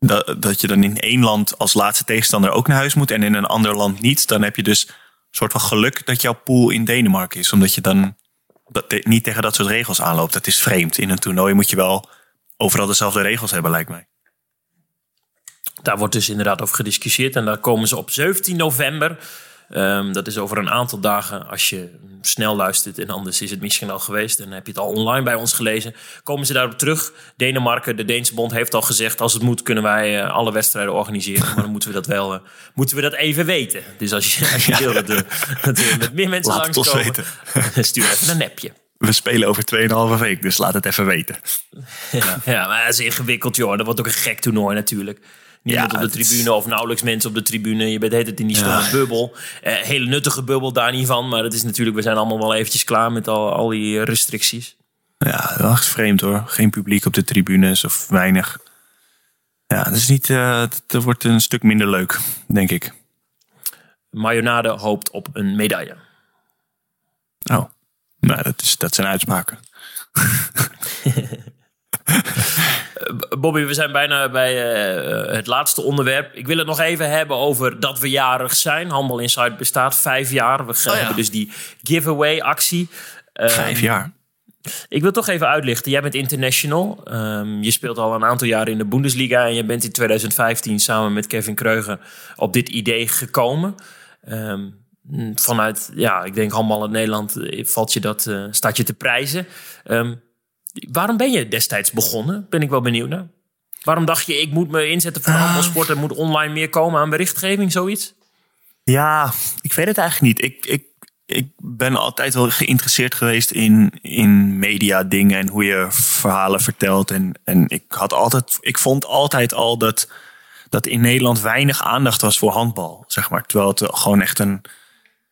dat, dat je dan in één land als laatste tegenstander ook naar huis moet en in een ander land niet, dan heb je dus een soort van geluk dat jouw pool in Denemarken is. Omdat je dan dat, niet tegen dat soort regels aanloopt. Dat is vreemd. In een toernooi moet je wel overal dezelfde regels hebben, lijkt mij. Daar wordt dus inderdaad over gediscussieerd. En daar komen ze op 17 november. Um, dat is over een aantal dagen. Als je snel luistert en anders is het misschien al geweest. En heb je het al online bij ons gelezen. Komen ze daarop terug. Denemarken, de Deense bond, heeft al gezegd... als het moet kunnen wij uh, alle wedstrijden organiseren. Maar dan moeten we dat wel uh, moeten we dat even weten. Dus als je, als je wil dat, uh, dat er met meer mensen langskomen... stuur even een nepje. we spelen over 2,5 week, dus laat het even weten. Ja, ja maar dat is ingewikkeld, joh. Dat wordt ook een gek toernooi natuurlijk. Niemand Ja, op de tribune of nauwelijks mensen op de tribune. Je bent heet het in die stomme Ja. bubbel. Eh, hele nuttige bubbel daar niet van. Maar het is natuurlijk, we zijn allemaal wel eventjes klaar met al, al die restricties. Ja, echt vreemd hoor. Geen publiek op de tribunes of weinig. Ja, dat is niet. eh, het, het wordt een stuk minder leuk, denk ik. Mayonade hoopt op een medaille. Oh, nou, dat, is, dat zijn uitspraken. Bobby, we zijn bijna bij eh, het laatste onderwerp. Ik wil het nog even hebben over dat we jarig zijn. Handbal Insight bestaat vijf jaar. We ja. hebben dus die giveaway actie. Eh, Vijf jaar. Ik wil toch even uitlichten. Jij bent international. Ehm, je speelt al een aantal jaren in de Bundesliga. En je bent in 2015 samen met Kevin Kreuger op dit idee gekomen. Ehm, vanuit, ja, ik denk handbal in Nederland eh, valt je dat, eh, staat je te prijzen. Ehm, waarom ben je destijds begonnen? Ben ik wel benieuwd naar. Waarom dacht je, ik moet me inzetten voor handbalsport... en moet online meer komen aan berichtgeving, zoiets? Ja, ik weet het eigenlijk niet. Ik, ik, ik ben altijd wel geïnteresseerd geweest in, in media dingen en hoe je verhalen vertelt. En, en ik, had altijd, ik vond altijd al dat, dat in Nederland weinig aandacht was voor handbal. Zeg maar. Terwijl het gewoon echt een.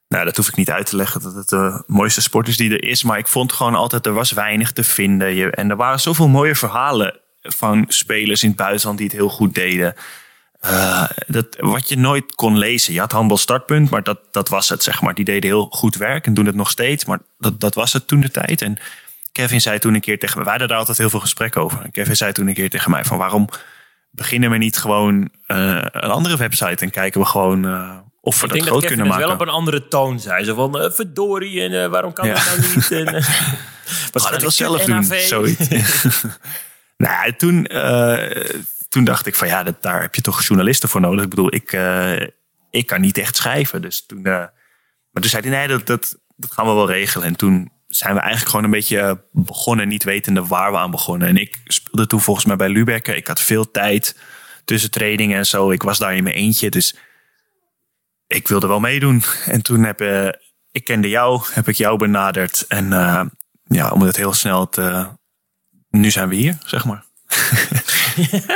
Nou, dat hoef ik niet uit te leggen dat het de mooiste sport is die er is. Maar ik vond gewoon altijd, er was weinig te vinden. Je, en er waren zoveel mooie verhalen van spelers in het buitenland die het heel goed deden. Eh, dat, wat je nooit kon lezen. Je had handbal startpunt, maar dat, dat was het, zeg maar. Die deden heel goed werk en doen het nog steeds. Maar dat, dat was het toen de tijd. En Kevin zei toen een keer tegen me... Wij hadden daar altijd heel veel gesprek over. Kevin zei toen een keer tegen mij van... waarom beginnen we niet gewoon eh, een andere website... en kijken we gewoon eh, of we Ik dat denk dat groot Kevin kunnen het maken. wel op een andere toon zei. Zo van, eh, verdorie, en eh, waarom kan Ja. dat nou niet? En, We gaan het wel zelf doen. Zoiets. nou, toen, toen dacht ik van ja, dat, daar heb je toch journalisten voor nodig. Ik bedoel, ik, ik kan niet echt schrijven. Dus toen, maar toen zei hij, nee, dat, dat, dat gaan we wel regelen. En toen zijn we eigenlijk gewoon een beetje begonnen, niet wetende waar we aan begonnen. En ik speelde toen volgens mij bij Lübeck. Ik had veel tijd tussen trainingen en zo. Ik was daar in mijn eentje, dus ik wilde wel meedoen. En toen heb eh, ik kende jou, heb ik jou benaderd. En eh, ja, om het heel snel te... Nu zijn we hier, zeg maar.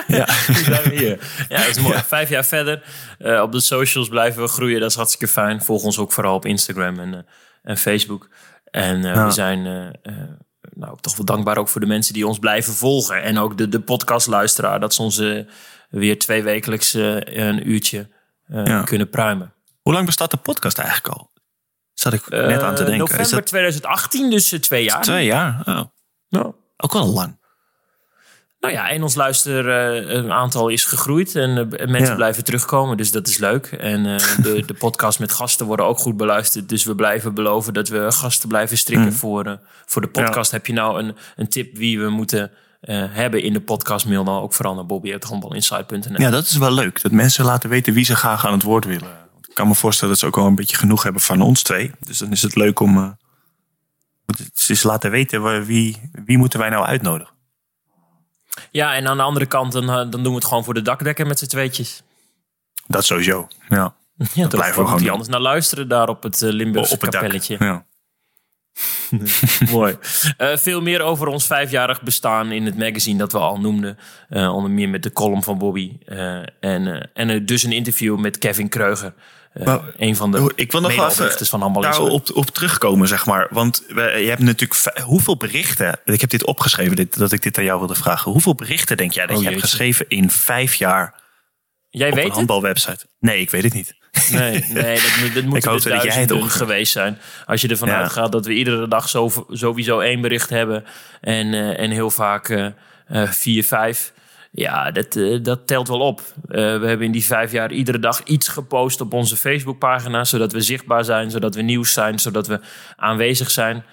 ja. Nu zijn we hier. Ja, dat is mooi. Vijf jaar verder. eh, op de socials blijven we groeien. Dat is hartstikke fijn. Volg ons ook vooral op Instagram en, en Facebook. En we zijn nou, toch wel dankbaar ook voor de mensen die ons blijven volgen. En ook de, de podcastluisteraar. Dat ze ons weer twee wekelijks een uurtje Ja. kunnen pruimen. Hoe lang bestaat de podcast eigenlijk al? Zat ik net aan te Eh, denken. November Is dat 2018, dus eh, twee jaar. twee jaar? Oh, Nou, ook wel lang. Nou ja, en ons luister eh, een aantal is gegroeid en mensen Ja. blijven terugkomen, dus dat is leuk. En de, de podcast met gasten worden ook goed beluisterd, dus we blijven beloven dat we gasten blijven strikken Mm. voor, voor de podcast. Heb je nou een, een tip wie we moeten hebben in de podcast, mail dan ook vooral naar bobby.handbalinsight.nl. Ja, dat is wel leuk. Dat mensen laten weten wie ze graag aan het woord willen. Ik kan me voorstellen dat ze ook wel een beetje genoeg hebben van ons twee. Dus dan is het leuk om eh, het is laten weten wie, wie moeten wij nou uitnodigen. Ja, en aan de andere kant, dan, eh, dan doen we het gewoon voor de dakdekker met z'n tweetjes. Dat sowieso. Ja. Ja, blijven we dat blijven we gewoon doen. anders naar luisteren daar op het eh, Limburgse Op het dak. kapelletje. Ja. Mooi. Veel meer over ons vijfjarig bestaan in het magazine dat we al noemden. Onder meer met de column van Bobby. En en dus een interview met Kevin Kreuger. Eh, Maar, een van de ik wil nog even van Handbal Insight. daarop op terugkomen, zeg maar. Want je hebt natuurlijk hoeveel berichten. Ik heb dit opgeschreven, dit, dat ik dit aan jou wilde vragen. Hoeveel berichten denk jij dat Oh, je hebt geschreven in vijf jaar Jij op weet een handbalwebsite? Nee, ik weet het niet. Nee, nee dat, moet- dat moeten hoopte er dat jij het opgaf. geweest zijn. Als je ervan Ja. uitgaat dat we iedere dag zo, sowieso één bericht hebben. En, eh, en heel vaak eh, vier, vijf. Ja, dat, eh, dat telt wel op. Eh, we hebben in die vijf jaar iedere dag iets gepost op onze Facebookpagina. Zodat we zichtbaar zijn, zodat we nieuws zijn, zodat we aanwezig zijn.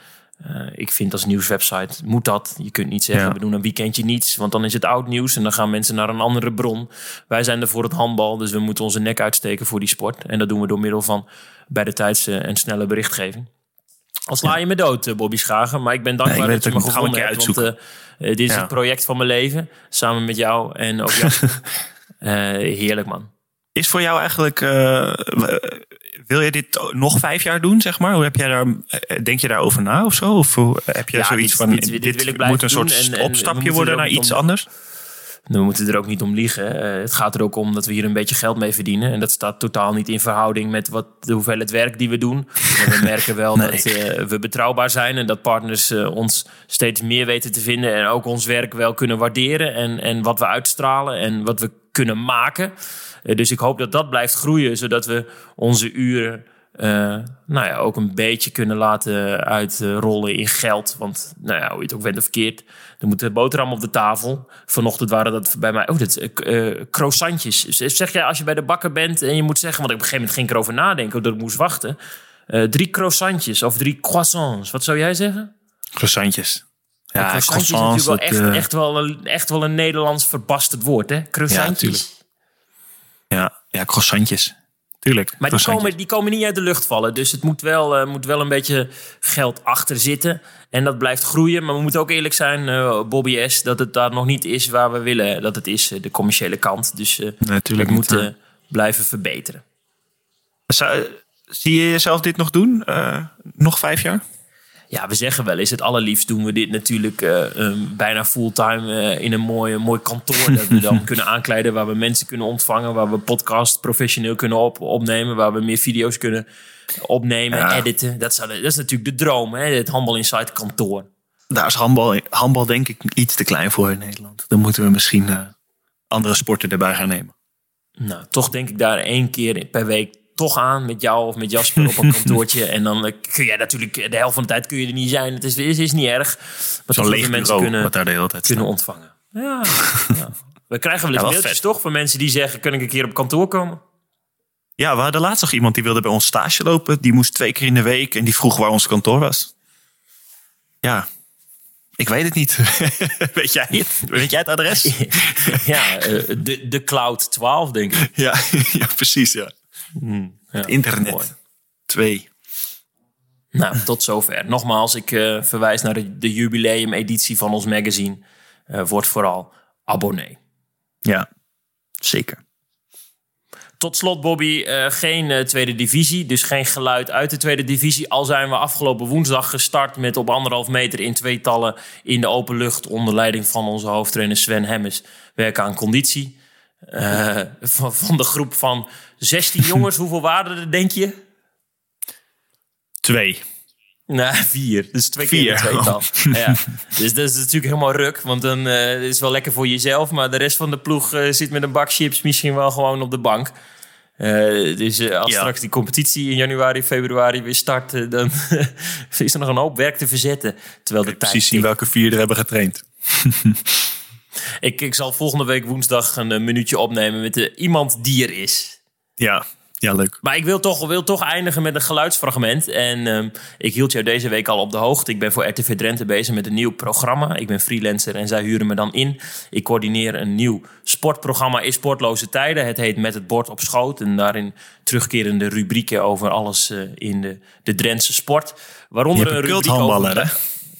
Eh, ik vind als nieuwswebsite moet dat. Je kunt niet zeggen, Ja. we doen een weekendje niets. Want dan is het oud nieuws en dan gaan mensen naar een andere bron. Wij zijn er voor het handbal, dus we moeten onze nek uitsteken voor die sport. En dat doen we door middel van bij de tijdse en snelle berichtgeving. Al sla je me dood, Bobby Schagen. Maar ik ben dankbaar Nee, ik weet dat je me gevonden een hebt. Want eh, dit is Ja. het project van mijn leven. Samen met jou en ook Jasper. Eh, heerlijk, man. Is voor jou eigenlijk. eh, wil je dit nog vijf jaar doen, zeg maar? Hoe heb jij daar, denk je daarover na of zo? Of heb je Ja, zoiets dit- van, dit- dit, dit wil ik moet een soort en- opstapje worden naar iets om- anders? We moeten er ook niet om liegen. Eh, het gaat er ook om dat we hier een beetje geld mee verdienen. En dat staat totaal niet in verhouding met wat, de hoeveelheid werk die we doen. En we merken wel Nee. dat eh, we betrouwbaar zijn. En dat partners eh, ons steeds meer weten te vinden. En ook ons werk wel kunnen waarderen. En, en wat we uitstralen en wat we kunnen maken. Dus ik hoop dat dat blijft groeien. Zodat we onze uren nou ja, ook een beetje kunnen laten uitrollen in geld. Want nou ja, hoe je het ook bent of verkeerd. Er moet een boterham op de tafel. Vanochtend waren dat bij mij... Oh, dat, eh, eh, croissantjes. Zeg jij als je bij de bakker bent en je moet zeggen... Want op een gegeven moment ging ik erover nadenken, omdat ik moest wachten. Eh, drie croissantjes of drie croissants. Wat zou jij zeggen? Croissantjes. Ja, croissantjes is natuurlijk wel dat, echt, echt, wel een, echt wel een Nederlands verbasterd woord, hè? Croissantjes. tuurlijk. Ja, ja, croissantjes. Tuurlijk. Maar die komen, die komen niet uit de lucht vallen. Dus het moet wel, eh, moet wel een beetje geld achter zitten. En dat blijft groeien. Maar we moeten ook eerlijk zijn, eh, Bobby S., dat het daar nog niet is waar we willen dat het is, eh, de commerciële kant. Dus eh Natuurlijk we niet, moeten blijven verbeteren. Zou- zie je jezelf dit nog doen? Eh, nog vijf jaar? Ja, we zeggen wel eens, het allerliefst doen we dit natuurlijk eh, ehm, bijna fulltime eh, in een mooi, mooi kantoor. dat we dan kunnen aankleiden, waar we mensen kunnen ontvangen, waar we podcast professioneel kunnen op, opnemen, waar we meer video's kunnen opnemen, Ja. editen. Dat, zou, dat is natuurlijk de droom, hè? het Handbal Insight kantoor. Daar is handbal, handbal denk ik iets te klein voor in Nederland. Dan moeten we misschien eh, andere sporten erbij gaan nemen. Nou, toch denk ik daar één keer per week toch aan met jou of met Jasper op een kantoortje. En dan eh, kun jij natuurlijk, de helft van de tijd kun je er niet zijn. Het is, is, is niet erg. Maar Zo'n leeg mensen kunnen, wat daar de hele tijd kunnen staat. ontvangen. Ja, ja. We krijgen wel eens Ja, toch van mensen die zeggen... kan ik een keer op kantoor komen? Ja, we hadden laatst nog iemand die wilde bij ons stage lopen. Die moest twee keer in de week en die vroeg waar ons kantoor was. Ja, ik weet het niet. weet jij het? Weet jij het adres? ja, eh, de, de Cloud 12 denk ik. ja, ja, precies. Ja. Ja, Internet. mooi. Twee. Nou, tot zover. Nogmaals, ik eh, verwijs naar de, de jubileum-editie van ons magazine. Word vooral abonnee. Ja, zeker. Tot slot, Bobby, eh, geen tweede divisie. Dus geen geluid uit de tweede divisie. Al zijn we afgelopen woensdag gestart met op anderhalf meter in tweetallen in de open lucht. Onder leiding van onze hoofdtrainer Sven Hemmes. Werken aan conditie. Van, van de groep van 16 jongens, hoeveel waren er, denk je? Twee. Nou, vier. Dus twee keer een tweetal. Ja. Dus dat is natuurlijk helemaal ruk. Want dan eh, is het wel lekker voor jezelf. Maar de rest van de ploeg eh, zit met een bak chips misschien wel gewoon op de bank. Eh, dus als Ja. straks die competitie in januari, februari weer start... dan is er nog een hoop werk te verzetten. Terwijl de tijd Precies zien welke vier er hebben getraind. ik, ik zal volgende week woensdag een minuutje opnemen met de iemand die er is. Ja, ja leuk. Maar ik wil toch, wil toch eindigen met een geluidsfragment. En ehm, ik hield jou deze week al op de hoogte. Ik ben voor RTV Drenthe bezig met een nieuw programma. Ik ben freelancer en zij huren me dan in. Ik coördineer een nieuw sportprogramma in sportloze tijden. Het heet Met het bord op schoot. En daarin terugkerende rubrieken over alles eh, in de, de Drentse sport. Waaronder een rubriek over- hè?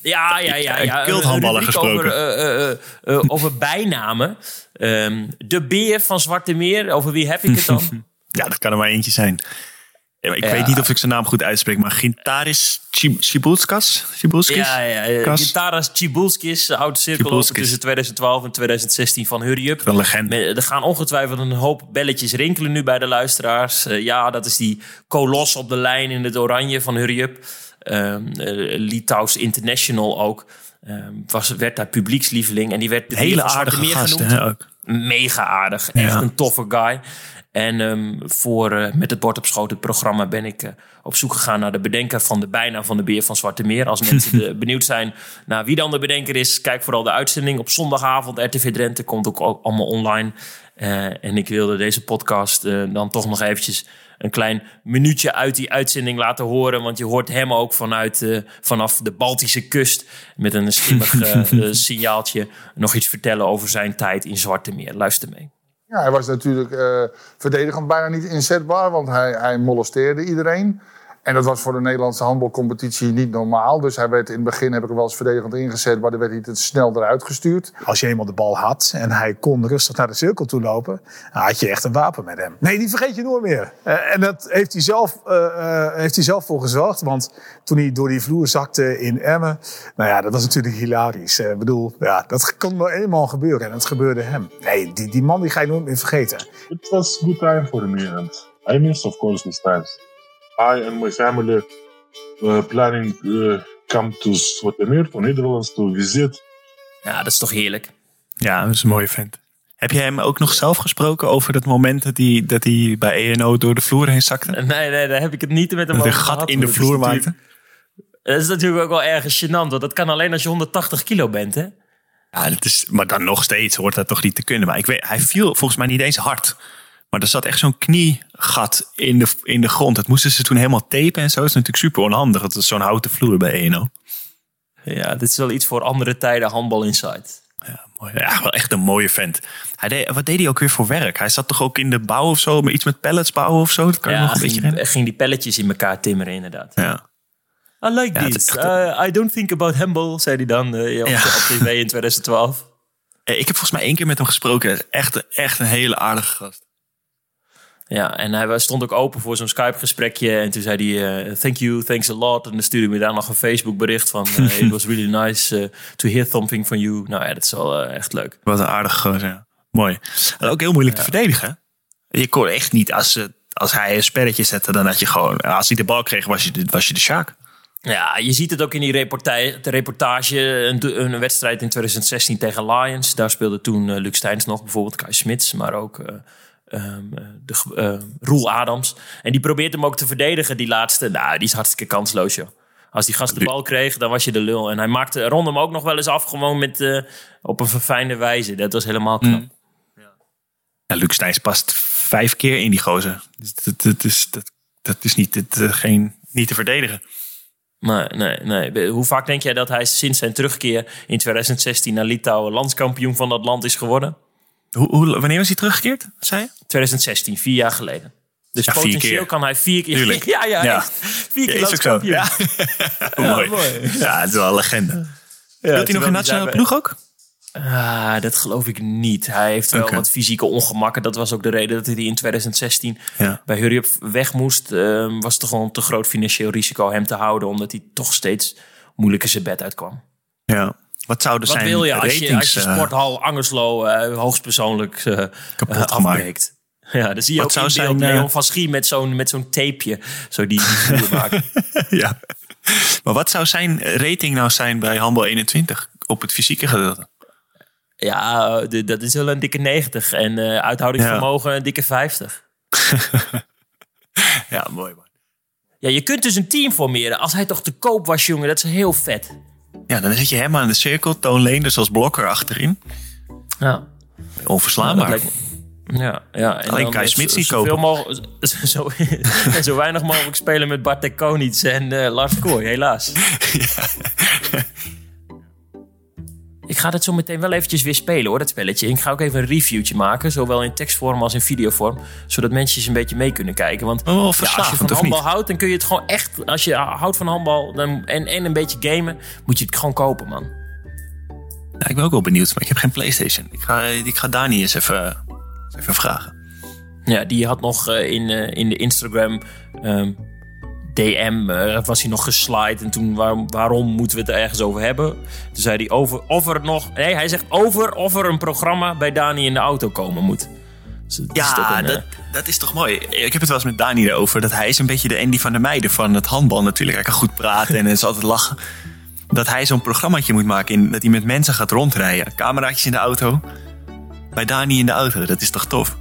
Ja, ja, ja. Een ja. rubriek gesproken. Over, eh, eh, over bijnamen. Ehm, de beer van Zwarte Meer. Over wie heb ik het dan? Ja, dat kan er maar eentje zijn. Ik Ja. weet niet of ik zijn naam goed uitspreek, maar Gintaris Cibulskas? Cibulskis? Ja, ja, ja. Kas? Gitaras Cibulskis, oud cirkelloper Cibulskis. tussen 2012 en 2016 van Hurry Up. Een legende. Met- Er gaan ongetwijfeld een hoop belletjes rinkelen nu bij de luisteraars. Eh, ja, dat is die kolos op de lijn in het oranje van Hurry Up. Ehm eh, Litouws International ook. Ehm, was, werd daar publiekslieveling. En die werd de Hele aardige Meer gast, genoemd. hè, ook. Mega aardig. Echt Ja. een toffe guy. En ehm, voor eh, Met het bord op schoot, het programma, ben ik eh, op zoek gegaan naar de bedenker van de bijnaam van de beer van Zwarte Meer. Als mensen benieuwd zijn naar wie dan de bedenker is, kijk vooral de uitzending op zondagavond. RTV Drenthe komt ook al- allemaal online. Eh, en ik wilde deze podcast dan toch nog eventjes een klein minuutje uit die uitzending laten horen. Want je hoort hem ook vanuit, vanaf de Baltische kust met een schimmig signaaltje nog iets vertellen over zijn tijd in Zwarte Meer. Luister mee. Ja, hij was natuurlijk eh, verdedigend bijna niet inzetbaar, want hij, hij molesteerde iedereen. En dat was voor de Nederlandse handbalcompetitie niet normaal. Dus hij werd in het begin, heb ik er wel eens verdedigend ingezet, maar dan werd hij te snel eruit gestuurd. Als je eenmaal de bal had en hij kon rustig naar de cirkel toe lopen, dan had je echt een wapen met hem. Nee, die vergeet je nooit meer. Uh, en dat heeft hij zelf, uh, uh, heeft hij zelf voor gezorgd. Want toen hij door die vloer zakte in Emmen, nou ja, dat was natuurlijk hilarisch. Ik bedoel, ja, dat kon maar eenmaal gebeuren en het gebeurde hem. Nee, die, die man die ga je nooit meer vergeten. It was good time for me and I miss of course these times. I and my family uh, planning uh, come to Zoetermeer to Netherlands to visit. Ja, dat is toch heerlijk. Ja, dat is een mooie vent. Heb jij hem ook nog zelf gesproken over dat moment dat hij, dat hij bij ENO door de vloer heen zakte? Nee, nee, daar heb ik het niet met hem dat over een gat gehad, in de vloer maakte? Dat is natuurlijk ook wel erg gênant, want dat kan alleen als je 180 kilo bent, hè? Ja, dat is, maar dan nog steeds hoort dat toch niet te kunnen. Maar ik weet, hij viel volgens mij niet eens hard. Maar er zat echt zo'n kniegat in de, in de grond. Dat moesten ze toen helemaal tapen en zo. Dat is natuurlijk super onhandig. Dat is zo'n houten vloer bij ENO. Ja, dit is wel iets voor andere tijden handbal insight. Ja, mooi. ja, wel echt een mooie vent. Hij deed, wat deed hij ook weer voor werk? Hij zat toch ook in de bouw of zo? Maar iets met pallets bouwen of zo? Dat kan je Ja, nog een beetje ging, herinneren. ging die pelletjes in elkaar timmeren, inderdaad. Ja. I like Ja, this. echt- Uh, I don't think about handball, zei hij dan eh, op, Ja. tv in 2012. Eh, Ik heb volgens mij één keer met hem gesproken. Echt, echt een hele aardige gast. Ja, en hij was- stond ook open voor zo'n Skype-gesprekje. En toen zei hij, eh, thank you, thanks a lot. En dan stuurde hij me daar nog een Facebook-bericht van... eh, it was really nice eh, to hear something from you. Nou ja, dat is wel echt leuk. Wat een aardige gozer. ja. Mooi. En ook heel moeilijk te verdedigen. Je kon echt niet, als, als hij een spelletje zette, dan had je gewoon... Als hij de bal kreeg, was je de, was je de Sjaak. Ja, je ziet het ook in die reportage. Reportage een, een wedstrijd in 2016 tegen Lions. Daar speelde toen Luc Steins nog, bijvoorbeeld Kai Smits. Maar ook ehm, eh, de, eh, Roel Adams. En die probeert hem ook te verdedigen, die laatste. Nou, die is hartstikke kansloos, joh. Als die gast de bal kreeg, dan was je de lul. En hij maakte, rondde hem ook nog wel eens af, gewoon met, eh, op een verfijnde wijze. Dat was helemaal knap. Ja, Luc Stijns past vijf keer in die gozer. Dus dat, dat, is, dat, dat is niet, eh, geen, niet te verdedigen. Nee, nee, nee. Hoe vaak denk jij dat hij sinds zijn terugkeer in 2016 naar Litouwen landskampioen van dat land is geworden? Hoe, hoe, wanneer was hij teruggekeerd, zei je? 2016, vier jaar geleden. Dus Ja, potentieel keer. kan hij vier keer... Tuurlijk. Ja, ja, Ja. echt. Vier keer is ook zo. Ja. mooi. Ja, het is wel een legende. Ja, Speelt hij nog in nationale zijn ploeg ook? Ah, dat geloof ik niet. Hij heeft wel wat fysieke ongemakken. Dat was ook de reden dat hij in 2016 Ja. bij Hurry Up weg moest. Ehm, was toch gewoon een te groot financieel risico hem te houden. Omdat hij toch steeds moeilijker zijn bed uitkwam. Ja. Wat zouden Wat zijn wil je als ratings... je, als je eh, sporthal Angerslo eh, hoogstpersoonlijk eh, Kapot eh, gemaakt. afbreekt? Ja, dan zie je Wat ook zou in beeld zijn, eh, Leon van Schie met zo'n, met zo'n tapeje. Zo die, die maken. ja. Maar wat zou zijn rating nou zijn bij Handbal 21 op het fysieke gedeelte? Ja, de- dat is wel een dikke 90. En eh uithoudingsvermogen een dikke 50. Ja, mooi man. Ja, je kunt dus een team formeren. Als hij toch te koop was, jongen, dat is heel vet. Ja, dan zit je helemaal in de cirkel. Toon Leenders als blokker achterin. Ja, Onverslaanbaar. Ja, ja. En Alleen Kai Smits niet zoveel kopen. zo, en zo weinig mogelijk spelen met Bartek Konitz en eh, Lars Kooi, helaas. Ik ga dat zo meteen wel eventjes weer spelen hoor, dat spelletje. Ik ga ook even een reviewtje maken, zowel in tekstvorm als in videovorm. Zodat mensen eens een beetje mee kunnen kijken. Want Oh, ja, als je van handbal niet? houdt, dan kun je het gewoon echt... Als je houdt van handbal dan, en, en een beetje gamen, moet je het gewoon kopen man. Ja, ik ben ook wel benieuwd, maar ik heb geen Playstation. Ik ga, ik ga Dani eens even, eens even vragen. Ja, die had nog eh, in, eh, in de Instagram ehm, DM eh, was hij nog geslide. En toen, waarom, waarom moeten we het er ergens over hebben? Toen zei hij over of er nog... Nee, hij zegt over of er een programma bij Dani in de auto komen moet. Dus Ja, een, dat, dat is toch mooi. Ik heb het wel eens met Dani erover. Dat hij is een beetje de Andy van der Meijden van het handbal natuurlijk. Hij kan goed praten en is altijd lachen. Dat hij zo'n programmaatje moet maken. In, dat hij met mensen gaat rondrijden. Cameraatjes in de auto. Bij Dani in de auto. Dat is toch tof?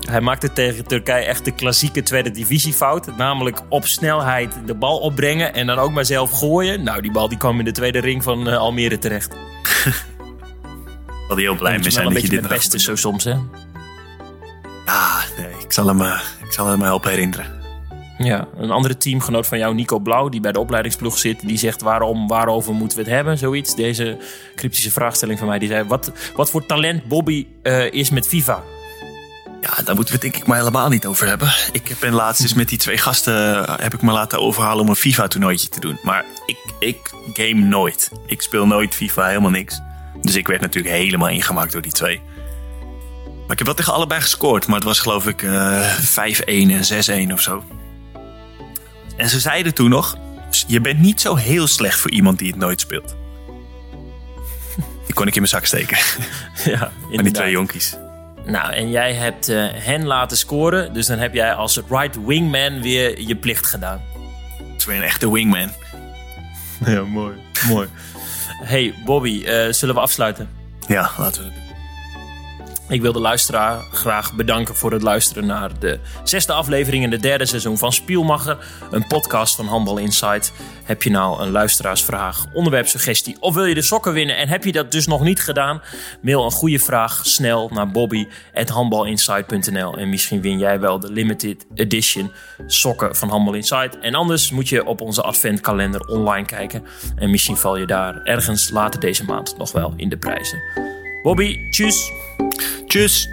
Hij maakte tegen Turkije echt de klassieke tweede divisiefout. Namelijk op snelheid de bal opbrengen en dan ook maar zelf gooien. Nou, die bal die kwam in de tweede ring van eh, Almere terecht. Zal hij heel blij mee zijn een dat je beetje dit nog zo soms, hè? Ah, nee, ik zal hem, eh, ik zal hem helpen herinneren. Ja, een andere teamgenoot van jou, Nico Blauw, die bij de opleidingsploeg zit, die zegt waarom, waarover moeten we het hebben, zoiets. Deze cryptische vraagstelling van mij, die zei, wat, wat voor talent Bobby eh, is met FIFA? Ja, daar moeten we denk ik maar helemaal niet over hebben. Ik ben laatst eens met die twee gasten eh, heb ik me laten overhalen om een FIFA-toernooitje te doen. Maar ik, ik game nooit. Ik speel nooit FIFA, helemaal niks. Dus ik werd natuurlijk helemaal ingemaakt door die twee. Maar ik heb wel tegen allebei gescoord. Maar het was geloof ik eh 5-1 en 6-1 of zo. En ze zeiden toen nog... Je bent niet zo heel slecht voor iemand die het nooit speelt. Die kon ik in mijn zak steken. Ja, Maar die twee jonkies. Nou, en jij hebt eh, hen laten scoren. Dus dan heb jij als right wingman weer je plicht gedaan. Dat is weer een echte wingman. Ja, mooi. Mooi. Hey Bobby, eh, zullen we afsluiten? Ja, laten we het doen. Ik wil de luisteraar graag bedanken voor het luisteren naar de zesde aflevering in de derde seizoen van Spielmacher, een podcast van Handbal Insight. Heb je nou een luisteraarsvraag, onderwerpsuggestie of wil je de sokken winnen en heb je dat dus nog niet gedaan? Mail een goede vraag snel naar bobby@handbalinsight.nl en misschien win jij wel de limited edition sokken van Handbal Insight. En anders moet je op onze adventkalender online kijken en misschien val je daar ergens later deze maand nog wel in de prijzen. Bobby, tjus! Tjus!